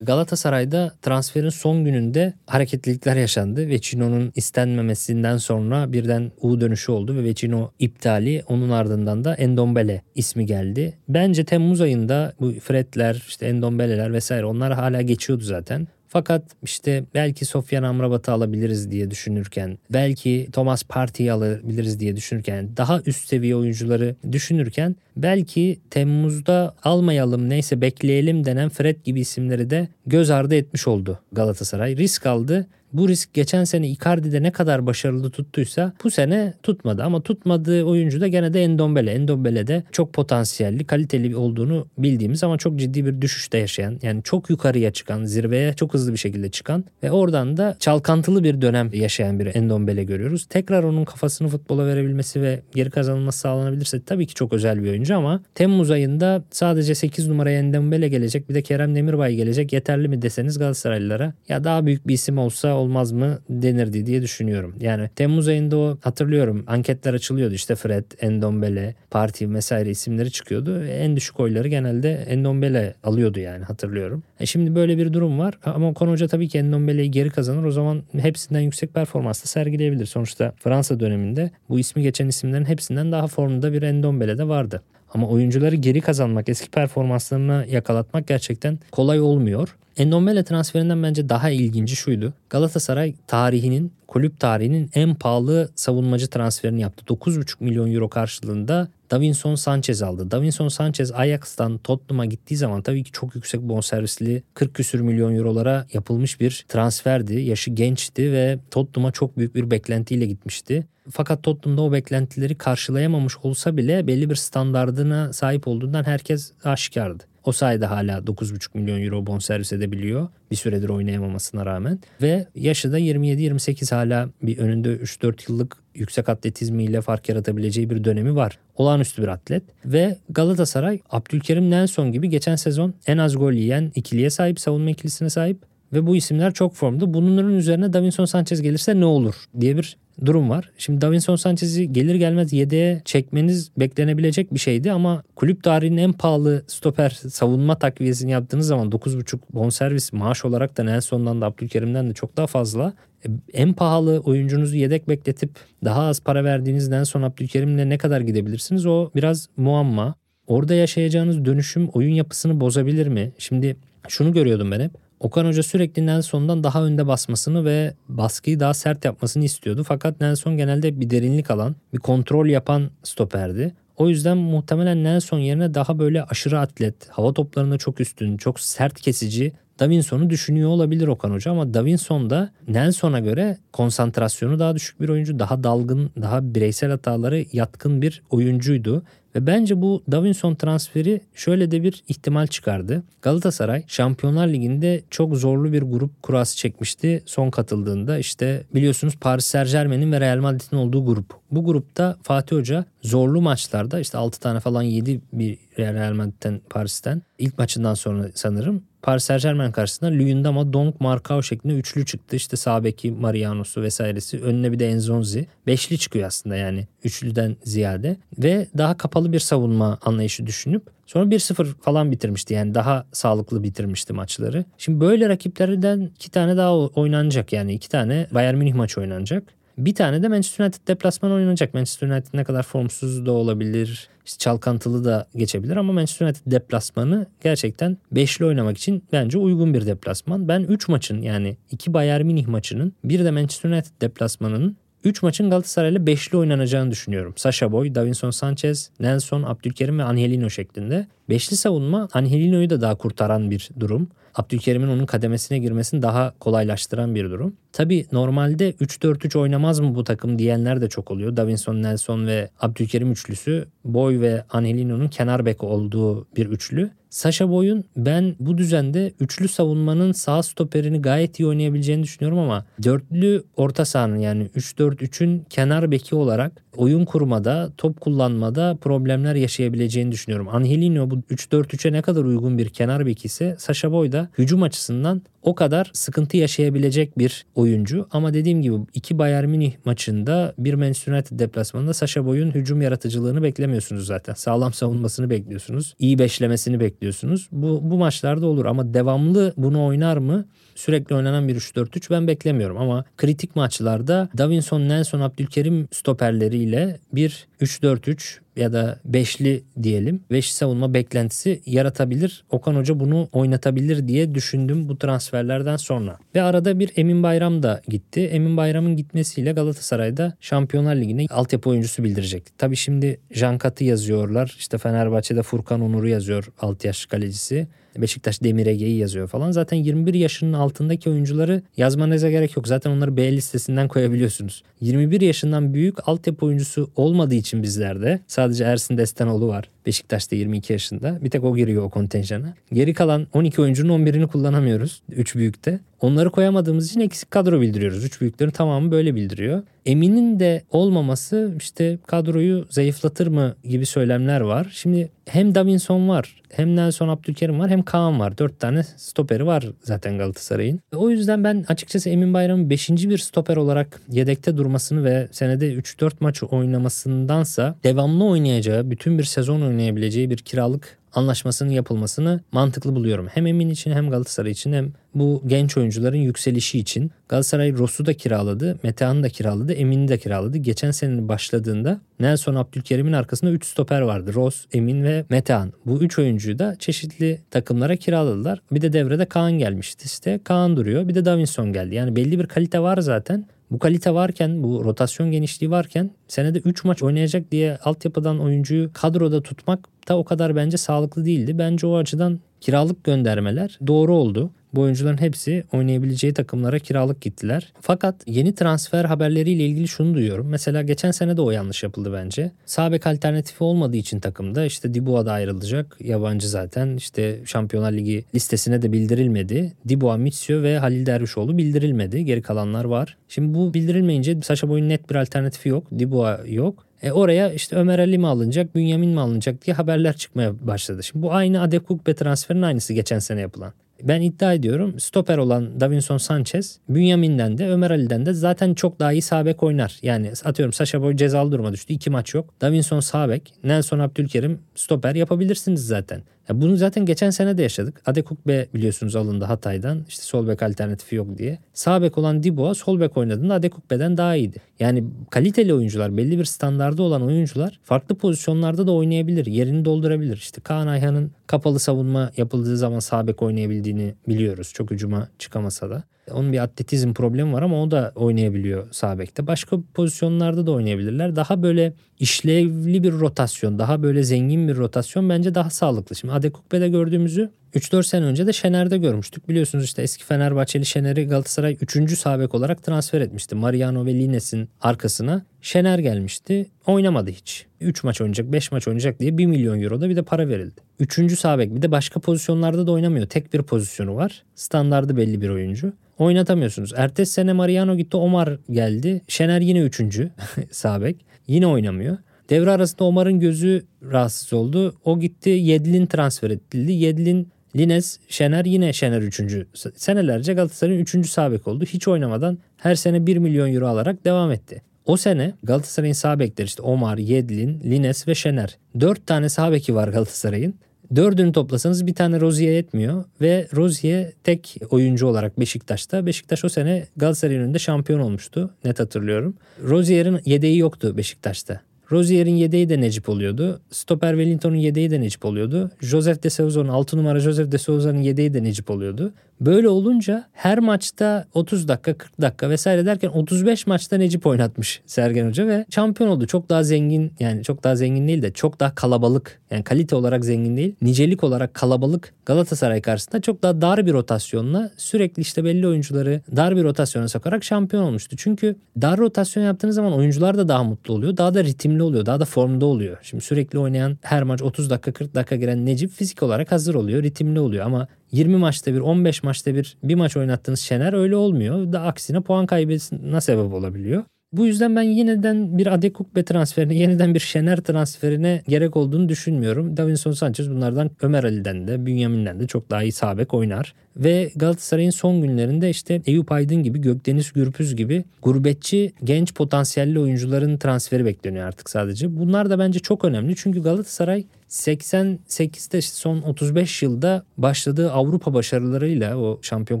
Galatasaray'da transferin son gününde hareketlilikler yaşandı. Vecino'nun istenmemesinden sonra birden U dönüşü oldu ve Vecino iptali onun ardından da Endombele ismi geldi. Bence Temmuz ayında bu Fredler, işte Endombeleler vesaire onlar hala geçiyordu zaten. Fakat işte belki Sofyan Amrabat'ı alabiliriz diye düşünürken, belki Thomas Partey'i alabiliriz diye düşünürken, daha üst seviye oyuncuları düşünürken belki Temmuz'da almayalım neyse bekleyelim denen Fred gibi isimleri de göz ardı etmiş oldu Galatasaray. Risk aldı bu risk geçen sene Icardi'de ne kadar başarılı tuttuysa bu sene tutmadı. Ama tutmadığı oyuncu da gene de Endombele. Endombele de çok potansiyelli, kaliteli olduğunu bildiğimiz ama çok ciddi bir düşüşte yaşayan yani çok yukarıya çıkan, zirveye çok hızlı bir şekilde çıkan ve oradan da çalkantılı bir dönem yaşayan bir Endombele görüyoruz. Tekrar onun kafasını futbola verebilmesi ve geri kazanılması sağlanabilirse tabii ki çok özel bir oyuncu ama Temmuz ayında sadece 8 numaraya Endombele gelecek bir de Kerem Demirbay gelecek yeterli mi deseniz Galatasaraylılara ya daha büyük bir isim olsa olmaz mı denirdi diye düşünüyorum. Yani Temmuz ayında o hatırlıyorum anketler açılıyordu işte Fred, Endombele, Parti vesaire isimleri çıkıyordu. En düşük oyları genelde Endombele alıyordu yani hatırlıyorum. E şimdi böyle bir durum var ama Okan Hoca tabii ki Endombele'yi geri kazanır. O zaman hepsinden yüksek performansla sergileyebilir. Sonuçta Fransa döneminde bu ismi geçen isimlerin hepsinden daha formda bir Endombele de vardı. Ama oyuncuları geri kazanmak, eski performanslarını yakalatmak gerçekten kolay olmuyor. Endombele transferinden bence daha ilginci şuydu. Galatasaray tarihinin, kulüp tarihinin en pahalı savunmacı transferini yaptı. 9,5 milyon euro karşılığında Davinson Sanchez aldı. Davinson Sanchez Ajax'tan Tottenham'a gittiği zaman tabii ki çok yüksek bonservisli 40 küsür milyon eurolara yapılmış bir transferdi. Yaşı gençti ve Tottenham'a çok büyük bir beklentiyle gitmişti. Fakat Tottenham'da o beklentileri karşılayamamış olsa bile belli bir standardına sahip olduğundan herkes aşikardı. O sayede hala 9,5 milyon euro bonservis edebiliyor. Bir süredir oynayamamasına rağmen. Ve yaşı da 27-28 hala bir önünde 3-4 yıllık yüksek atletizmiyle fark yaratabileceği bir dönemi var. Olağanüstü bir atlet. Ve Galatasaray Abdülkerim Nelson gibi geçen sezon en az gol yiyen ikiliye sahip, savunma ikilisine sahip. Ve bu isimler çok formda. Bunların üzerine Davinson Sanchez gelirse ne olur diye bir durum var. Şimdi Davinson Sanchez'i gelir gelmez yedeğe çekmeniz beklenebilecek bir şeydi ama kulüp tarihinin en pahalı stoper savunma takviyesini yaptığınız zaman 9,5 bonservis maaş olarak da Nelson'dan da Abdülkerim'den de çok daha fazla. E, en pahalı oyuncunuzu yedek bekletip daha az para verdiğiniz Nelson Abdülkerim'le ne kadar gidebilirsiniz o biraz muamma. Orada yaşayacağınız dönüşüm oyun yapısını bozabilir mi? Şimdi şunu görüyordum ben hep. Okan Hoca sürekli Nelson'dan daha önde basmasını ve baskıyı daha sert yapmasını istiyordu. Fakat Nelson genelde bir derinlik alan, bir kontrol yapan stoperdi. O yüzden muhtemelen Nelson yerine daha böyle aşırı atlet, hava toplarında çok üstün, çok sert kesici Davinson'u düşünüyor olabilir Okan Hoca ama Davinson da Nelson'a göre konsantrasyonu daha düşük bir oyuncu, daha dalgın, daha bireysel hataları yatkın bir oyuncuydu. Ve bence bu Davinson transferi şöyle de bir ihtimal çıkardı. Galatasaray Şampiyonlar Ligi'nde çok zorlu bir grup kurası çekmişti son katıldığında. işte biliyorsunuz Paris Saint Germain'in ve Real Madrid'in olduğu grup. Bu grupta Fatih Hoca zorlu maçlarda işte 6 tane falan 7 bir Real Madrid'den Paris'ten ilk maçından sonra sanırım Paris Saint Germain karşısında Luyendama, Donk, Markao şeklinde üçlü çıktı. İşte Sabeki, Mariano'su vesairesi. Önüne bir de Enzonzi. Beşli çıkıyor aslında yani üçlüden ziyade. Ve daha kapalı bir savunma anlayışı düşünüp Sonra 1-0 falan bitirmişti yani daha sağlıklı bitirmişti maçları. Şimdi böyle rakiplerden iki tane daha oynanacak yani iki tane Bayern Münih maçı oynanacak. Bir tane de Manchester United deplasmanı oynanacak. Manchester United ne kadar formsuz da olabilir, işte çalkantılı da geçebilir ama Manchester United deplasmanı gerçekten beşli oynamak için bence uygun bir deplasman. Ben 3 maçın yani 2 Bayern Münih maçının bir de Manchester United deplasmanının 3 maçın Galatasaray'la 5'li oynanacağını düşünüyorum. Sasha Boy, Davinson Sanchez, Nelson, Abdülkerim ve Angelino şeklinde. Beşli savunma Angelino'yu da daha kurtaran bir durum. Abdülkerim'in onun kademesine girmesini daha kolaylaştıran bir durum. Tabi normalde 3-4-3 oynamaz mı bu takım diyenler de çok oluyor. Davinson, Nelson ve Abdülkerim üçlüsü Boy ve Angelino'nun kenar bek olduğu bir üçlü. Sasha Boy'un ben bu düzende üçlü savunmanın sağ stoperini gayet iyi oynayabileceğini düşünüyorum ama dörtlü orta sahanın yani 3-4-3'ün kenar beki olarak oyun kurmada, top kullanmada problemler yaşayabileceğini düşünüyorum. Angelino bu 3-4-3'e ne kadar uygun bir kenar beki ise Sasha Boy da hücum açısından o kadar sıkıntı yaşayabilecek bir oyuncu. Ama dediğim gibi iki Bayern Münih maçında bir Manchester United deplasmanında Sasha Boy'un hücum yaratıcılığını beklemiyorsunuz zaten. Sağlam savunmasını bekliyorsunuz. İyi beşlemesini bekliyorsunuz. Bu, bu maçlarda olur ama devamlı bunu oynar mı? Sürekli oynanan bir 3-4-3 ben beklemiyorum ama kritik maçlarda Davinson, Nelson, Abdülkerim stoperleriyle bir 3-4-3 ya da beşli diyelim. Beşli savunma beklentisi yaratabilir. Okan Hoca bunu oynatabilir diye düşündüm bu transferlerden sonra. Ve arada bir Emin Bayram da gitti. Emin Bayram'ın gitmesiyle Galatasaray'da Şampiyonlar Ligi'ne altyapı oyuncusu bildirecekti. Tabii şimdi Jankat'ı yazıyorlar. İşte Fenerbahçe'de Furkan Onur'u yazıyor 6 yaş kalecisi. Beşiktaş Demir Ege'yi yazıyor falan. Zaten 21 yaşının altındaki oyuncuları yazmanıza gerek yok. Zaten onları B listesinden koyabiliyorsunuz. 21 yaşından büyük altyapı oyuncusu olmadığı için bizlerde sadece Ersin Destanoğlu var. Beşiktaş'ta 22 yaşında. Bir tek o giriyor o kontenjana. Geri kalan 12 oyuncunun 11'ini kullanamıyoruz. 3 büyükte. Onları koyamadığımız için eksik kadro bildiriyoruz. Üç büyüklerin tamamı böyle bildiriyor. Emin'in de olmaması işte kadroyu zayıflatır mı gibi söylemler var. Şimdi hem Davinson var hem Nelson Abdülkerim var hem Kaan var. Dört tane stoperi var zaten Galatasaray'ın. O yüzden ben açıkçası Emin Bayram'ın beşinci bir stoper olarak yedekte durmasını ve senede 3-4 maç oynamasındansa devamlı oynayacağı, bütün bir sezon oynayabileceği bir kiralık anlaşmasının yapılmasını mantıklı buluyorum. Hem Emin için hem Galatasaray için hem bu genç oyuncuların yükselişi için. Galatasaray Ross'u da kiraladı, Metehan'ı da kiraladı, Emin'i de kiraladı. Geçen senenin başladığında Nelson Abdülkerim'in arkasında 3 stoper vardı. Ross, Emin ve Metehan. Bu 3 oyuncuyu da çeşitli takımlara kiraladılar. Bir de devrede Kaan gelmişti işte. Kaan duruyor. Bir de Davinson geldi. Yani belli bir kalite var zaten. Bu kalite varken, bu rotasyon genişliği varken senede 3 maç oynayacak diye altyapıdan oyuncuyu kadroda tutmak da o kadar bence sağlıklı değildi. Bence o açıdan kiralık göndermeler doğru oldu. Bu oyuncuların hepsi oynayabileceği takımlara kiralık gittiler. Fakat yeni transfer haberleriyle ilgili şunu duyuyorum. Mesela geçen sene de o yanlış yapıldı bence. Sabek alternatifi olmadığı için takımda işte Dibu'a da ayrılacak. Yabancı zaten işte Şampiyonlar Ligi listesine de bildirilmedi. Dibu'a, Mitsio ve Halil Dervişoğlu bildirilmedi. Geri kalanlar var. Şimdi bu bildirilmeyince Saşa Boy'un net bir alternatifi yok. Dibu'a yok. E oraya işte Ömer Ali mi alınacak, Bünyamin mi alınacak diye haberler çıkmaya başladı. Şimdi bu aynı Adekuk ve transferin aynısı geçen sene yapılan. Ben iddia ediyorum stoper olan Davinson Sanchez Bünyamin'den de Ömer Ali'den de zaten çok daha iyi sabek oynar. Yani atıyorum Saşa Boy cezalı duruma düştü. iki maç yok. Davinson sabek, Nelson Abdülkerim stoper yapabilirsiniz zaten. Ya bunu zaten geçen sene de yaşadık. Adekukbe biliyorsunuz alındı Hatay'dan. İşte sol bek alternatifi yok diye. Sağ bek olan Dibo'a sol bek oynadığında Adekukbe'den daha iyiydi. Yani kaliteli oyuncular, belli bir standarda olan oyuncular farklı pozisyonlarda da oynayabilir. Yerini doldurabilir. İşte Kaan Ayhan'ın kapalı savunma yapıldığı zaman sağ bek oynayabildiğini biliyoruz. Çok hücuma çıkamasa da. Onun bir atletizm problemi var ama o da oynayabiliyor sağ bekte. Başka pozisyonlarda da oynayabilirler. Daha böyle işlevli bir rotasyon, daha böyle zengin bir rotasyon bence daha sağlıklı. Şimdi Adekukbe'de gördüğümüzü 3-4 sene önce de Şener'de görmüştük. Biliyorsunuz işte eski Fenerbahçeli Şener'i Galatasaray 3. sabek olarak transfer etmişti. Mariano ve Lines'in arkasına Şener gelmişti. Oynamadı hiç. 3 maç oynayacak, 5 maç oynayacak diye 1 milyon euro da bir de para verildi. 3. sabek bir de başka pozisyonlarda da oynamıyor. Tek bir pozisyonu var. Standardı belli bir oyuncu oynatamıyorsunuz. Ertesi sene Mariano gitti Omar geldi. Şener yine üçüncü sabek. Yine oynamıyor. Devre arasında Omar'ın gözü rahatsız oldu. O gitti Yedlin transfer edildi. Yedlin Lines, Şener yine Şener üçüncü. Senelerce Galatasaray'ın üçüncü sabek oldu. Hiç oynamadan her sene 1 milyon euro alarak devam etti. O sene Galatasaray'ın sağ işte Omar, Yedlin, Lines ve Şener. Dört tane sağ var Galatasaray'ın. Dördünü toplasanız bir tane Rozier yetmiyor ve Rozier tek oyuncu olarak Beşiktaş'ta. Beşiktaş o sene Galatasaray'ın önünde şampiyon olmuştu. Net hatırlıyorum. Rozier'in yedeği yoktu Beşiktaş'ta. Rozier'in yedeği de Necip oluyordu. Stoper Wellington'un yedeği de Necip oluyordu. Joseph de Souza'nın 6 numara Joseph de Souza'nın yedeği de Necip oluyordu. Böyle olunca her maçta 30 dakika 40 dakika vesaire derken 35 maçta Necip oynatmış Sergen Hoca ve şampiyon oldu. Çok daha zengin yani çok daha zengin değil de çok daha kalabalık yani kalite olarak zengin değil nicelik olarak kalabalık Galatasaray karşısında çok daha dar bir rotasyonla sürekli işte belli oyuncuları dar bir rotasyona sokarak şampiyon olmuştu. Çünkü dar rotasyon yaptığınız zaman oyuncular da daha mutlu oluyor. Daha da ritimli oluyor. Daha da formda oluyor. Şimdi sürekli oynayan her maç 30 dakika 40 dakika giren Necip fizik olarak hazır oluyor. Ritimli oluyor ama 20 maçta bir 15 maçta bir bir maç oynattığınız Şener öyle olmuyor. Da aksine puan kaybına sebep olabiliyor. Bu yüzden ben yeniden bir Adekukbe transferine, yeniden bir Şener transferine gerek olduğunu düşünmüyorum. Davinson Sanchez bunlardan Ömer Ali'den de, Bünyamin'den de çok daha iyi sabek oynar. Ve Galatasaray'ın son günlerinde işte Eyüp Aydın gibi, Gökdeniz Gürpüz gibi gurbetçi genç potansiyelli oyuncuların transferi bekleniyor artık sadece. Bunlar da bence çok önemli. Çünkü Galatasaray 88'de işte son 35 yılda başladığı Avrupa başarılarıyla o Şampiyon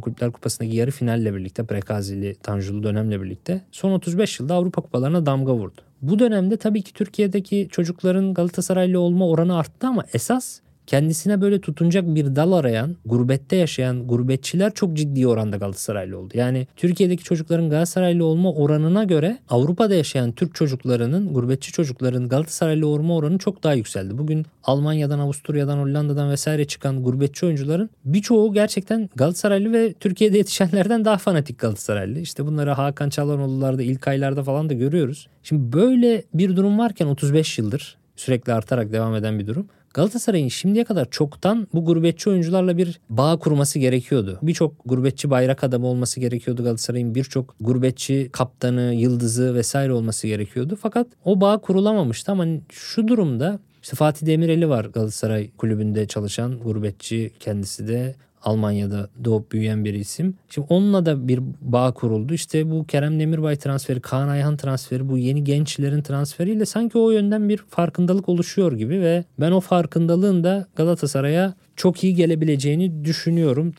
Kulüpler Kupası'ndaki yarı finalle birlikte Prekazili, Tanjulu dönemle birlikte son 35 yılda Avrupa kupalarına damga vurdu. Bu dönemde tabii ki Türkiye'deki çocukların Galatasaraylı olma oranı arttı ama esas kendisine böyle tutunacak bir dal arayan, gurbette yaşayan gurbetçiler çok ciddi oranda Galatasaraylı oldu. Yani Türkiye'deki çocukların Galatasaraylı olma oranına göre Avrupa'da yaşayan Türk çocuklarının, gurbetçi çocukların Galatasaraylı olma oranı çok daha yükseldi. Bugün Almanya'dan, Avusturya'dan, Hollanda'dan vesaire çıkan gurbetçi oyuncuların birçoğu gerçekten Galatasaraylı ve Türkiye'de yetişenlerden daha fanatik Galatasaraylı. İşte bunları Hakan Çalhanoğlu'larda, ilk aylarda falan da görüyoruz. Şimdi böyle bir durum varken 35 yıldır sürekli artarak devam eden bir durum. Galatasaray'ın şimdiye kadar çoktan bu gurbetçi oyuncularla bir bağ kurması gerekiyordu. Birçok gurbetçi bayrak adamı olması gerekiyordu Galatasaray'ın. Birçok gurbetçi kaptanı, yıldızı vesaire olması gerekiyordu. Fakat o bağ kurulamamıştı ama şu durumda işte Fatih Demireli var Galatasaray kulübünde çalışan gurbetçi kendisi de Almanya'da doğup büyüyen bir isim. Şimdi onunla da bir bağ kuruldu. İşte bu Kerem Demirbay transferi, Kaan Ayhan transferi, bu yeni gençlerin transferiyle sanki o yönden bir farkındalık oluşuyor gibi ve ben o farkındalığın da Galatasaray'a çok iyi gelebileceğini düşünüyorum.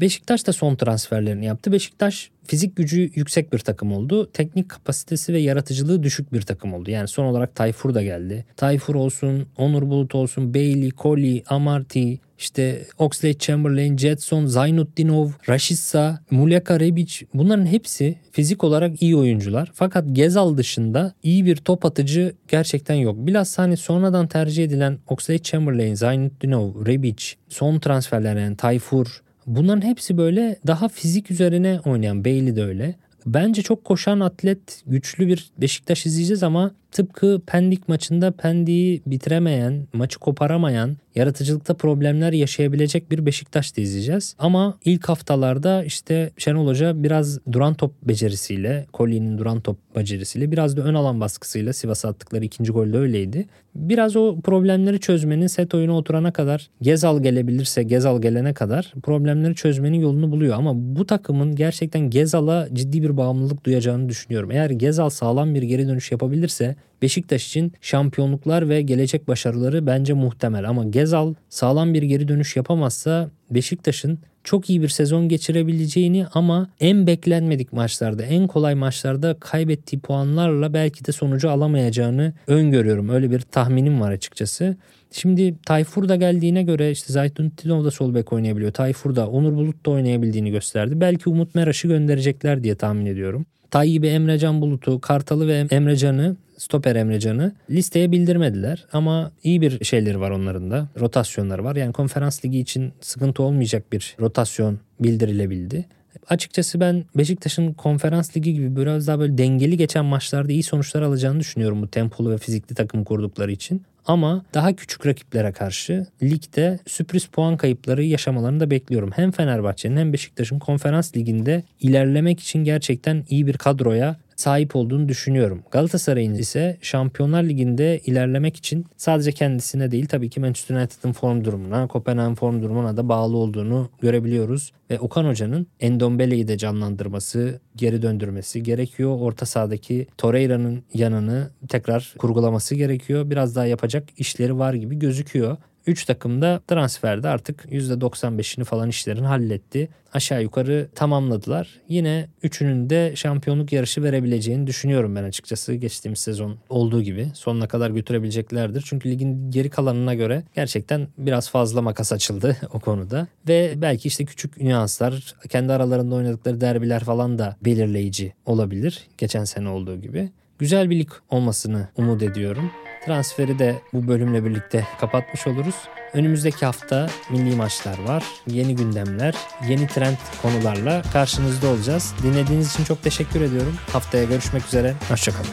Beşiktaş da son transferlerini yaptı. Beşiktaş fizik gücü yüksek bir takım oldu. Teknik kapasitesi ve yaratıcılığı düşük bir takım oldu. Yani son olarak Tayfur da geldi. Tayfur olsun, Onur Bulut olsun, Bailey, Koli, Amarty, işte Oxlade Chamberlain, Jetson, Zaynuddinov, Rashica, Muleka Rebic bunların hepsi fizik olarak iyi oyuncular. Fakat Gezal dışında iyi bir top atıcı gerçekten yok. Biraz hani sonradan tercih edilen Oxlade Chamberlain, Zaynuddinov, Rebic, son transferler yani Tayfur, Bunların hepsi böyle daha fizik üzerine oynayan Bailey de öyle. Bence çok koşan atlet güçlü bir Beşiktaş izleyeceğiz ama tıpkı Pendik maçında Pendik'i bitiremeyen, maçı koparamayan, yaratıcılıkta problemler yaşayabilecek bir Beşiktaş da izleyeceğiz. Ama ilk haftalarda işte Şenol Hoca biraz duran top becerisiyle, Kolye'nin duran top becerisiyle, biraz da ön alan baskısıyla Sivas attıkları ikinci golde öyleydi. Biraz o problemleri çözmenin set oyuna oturana kadar Gezal gelebilirse Gezal gelene kadar problemleri çözmenin yolunu buluyor. Ama bu takımın gerçekten Gezal'a ciddi bir bağımlılık duyacağını düşünüyorum. Eğer Gezal sağlam bir geri dönüş yapabilirse Beşiktaş için şampiyonluklar ve gelecek başarıları bence muhtemel. Ama Gezal sağlam bir geri dönüş yapamazsa Beşiktaş'ın çok iyi bir sezon geçirebileceğini ama en beklenmedik maçlarda, en kolay maçlarda kaybettiği puanlarla belki de sonucu alamayacağını öngörüyorum. Öyle bir tahminim var açıkçası. Şimdi Tayfur da geldiğine göre işte Zaytun Tilov da sol bek oynayabiliyor. Tayfur da Onur Bulut da oynayabildiğini gösterdi. Belki Umut Meraş'ı gönderecekler diye tahmin ediyorum. Tayyip'i Emrecan Bulut'u, Kartal'ı ve Emrecan'ı stoper Emrecan'ı listeye bildirmediler ama iyi bir şeyleri var onların da. Rotasyonları var. Yani konferans ligi için sıkıntı olmayacak bir rotasyon bildirilebildi. Açıkçası ben Beşiktaş'ın konferans ligi gibi biraz daha böyle dengeli geçen maçlarda iyi sonuçlar alacağını düşünüyorum bu tempolu ve fizikli takım kurdukları için. Ama daha küçük rakiplere karşı ligde sürpriz puan kayıpları yaşamalarını da bekliyorum. Hem Fenerbahçe'nin hem Beşiktaş'ın konferans liginde ilerlemek için gerçekten iyi bir kadroya sahip olduğunu düşünüyorum. Galatasaray'ın ise Şampiyonlar Ligi'nde ilerlemek için sadece kendisine değil tabii ki Manchester United'ın form durumuna, Kopenhag'ın form durumuna da bağlı olduğunu görebiliyoruz. Ve Okan Hoca'nın Endombele'yi de canlandırması, geri döndürmesi gerekiyor. Orta sahadaki Torreira'nın yanını tekrar kurgulaması gerekiyor. Biraz daha yapacak işleri var gibi gözüküyor. 3 takım da transferde artık %95'ini falan işlerin halletti. Aşağı yukarı tamamladılar. Yine üçünün de şampiyonluk yarışı verebileceğini düşünüyorum ben açıkçası. Geçtiğimiz sezon olduğu gibi sonuna kadar götürebileceklerdir. Çünkü ligin geri kalanına göre gerçekten biraz fazla makas açıldı o konuda. Ve belki işte küçük nüanslar, kendi aralarında oynadıkları derbiler falan da belirleyici olabilir. Geçen sene olduğu gibi. Güzel bir lig olmasını umut ediyorum. Transferi de bu bölümle birlikte kapatmış oluruz. Önümüzdeki hafta milli maçlar var, yeni gündemler, yeni trend konularla karşınızda olacağız. Dinlediğiniz için çok teşekkür ediyorum. Haftaya görüşmek üzere, hoşçakalın.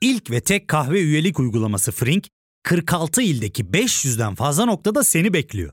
İlk ve tek kahve üyelik uygulaması Frink, 46 ildeki 500'den fazla noktada seni bekliyor.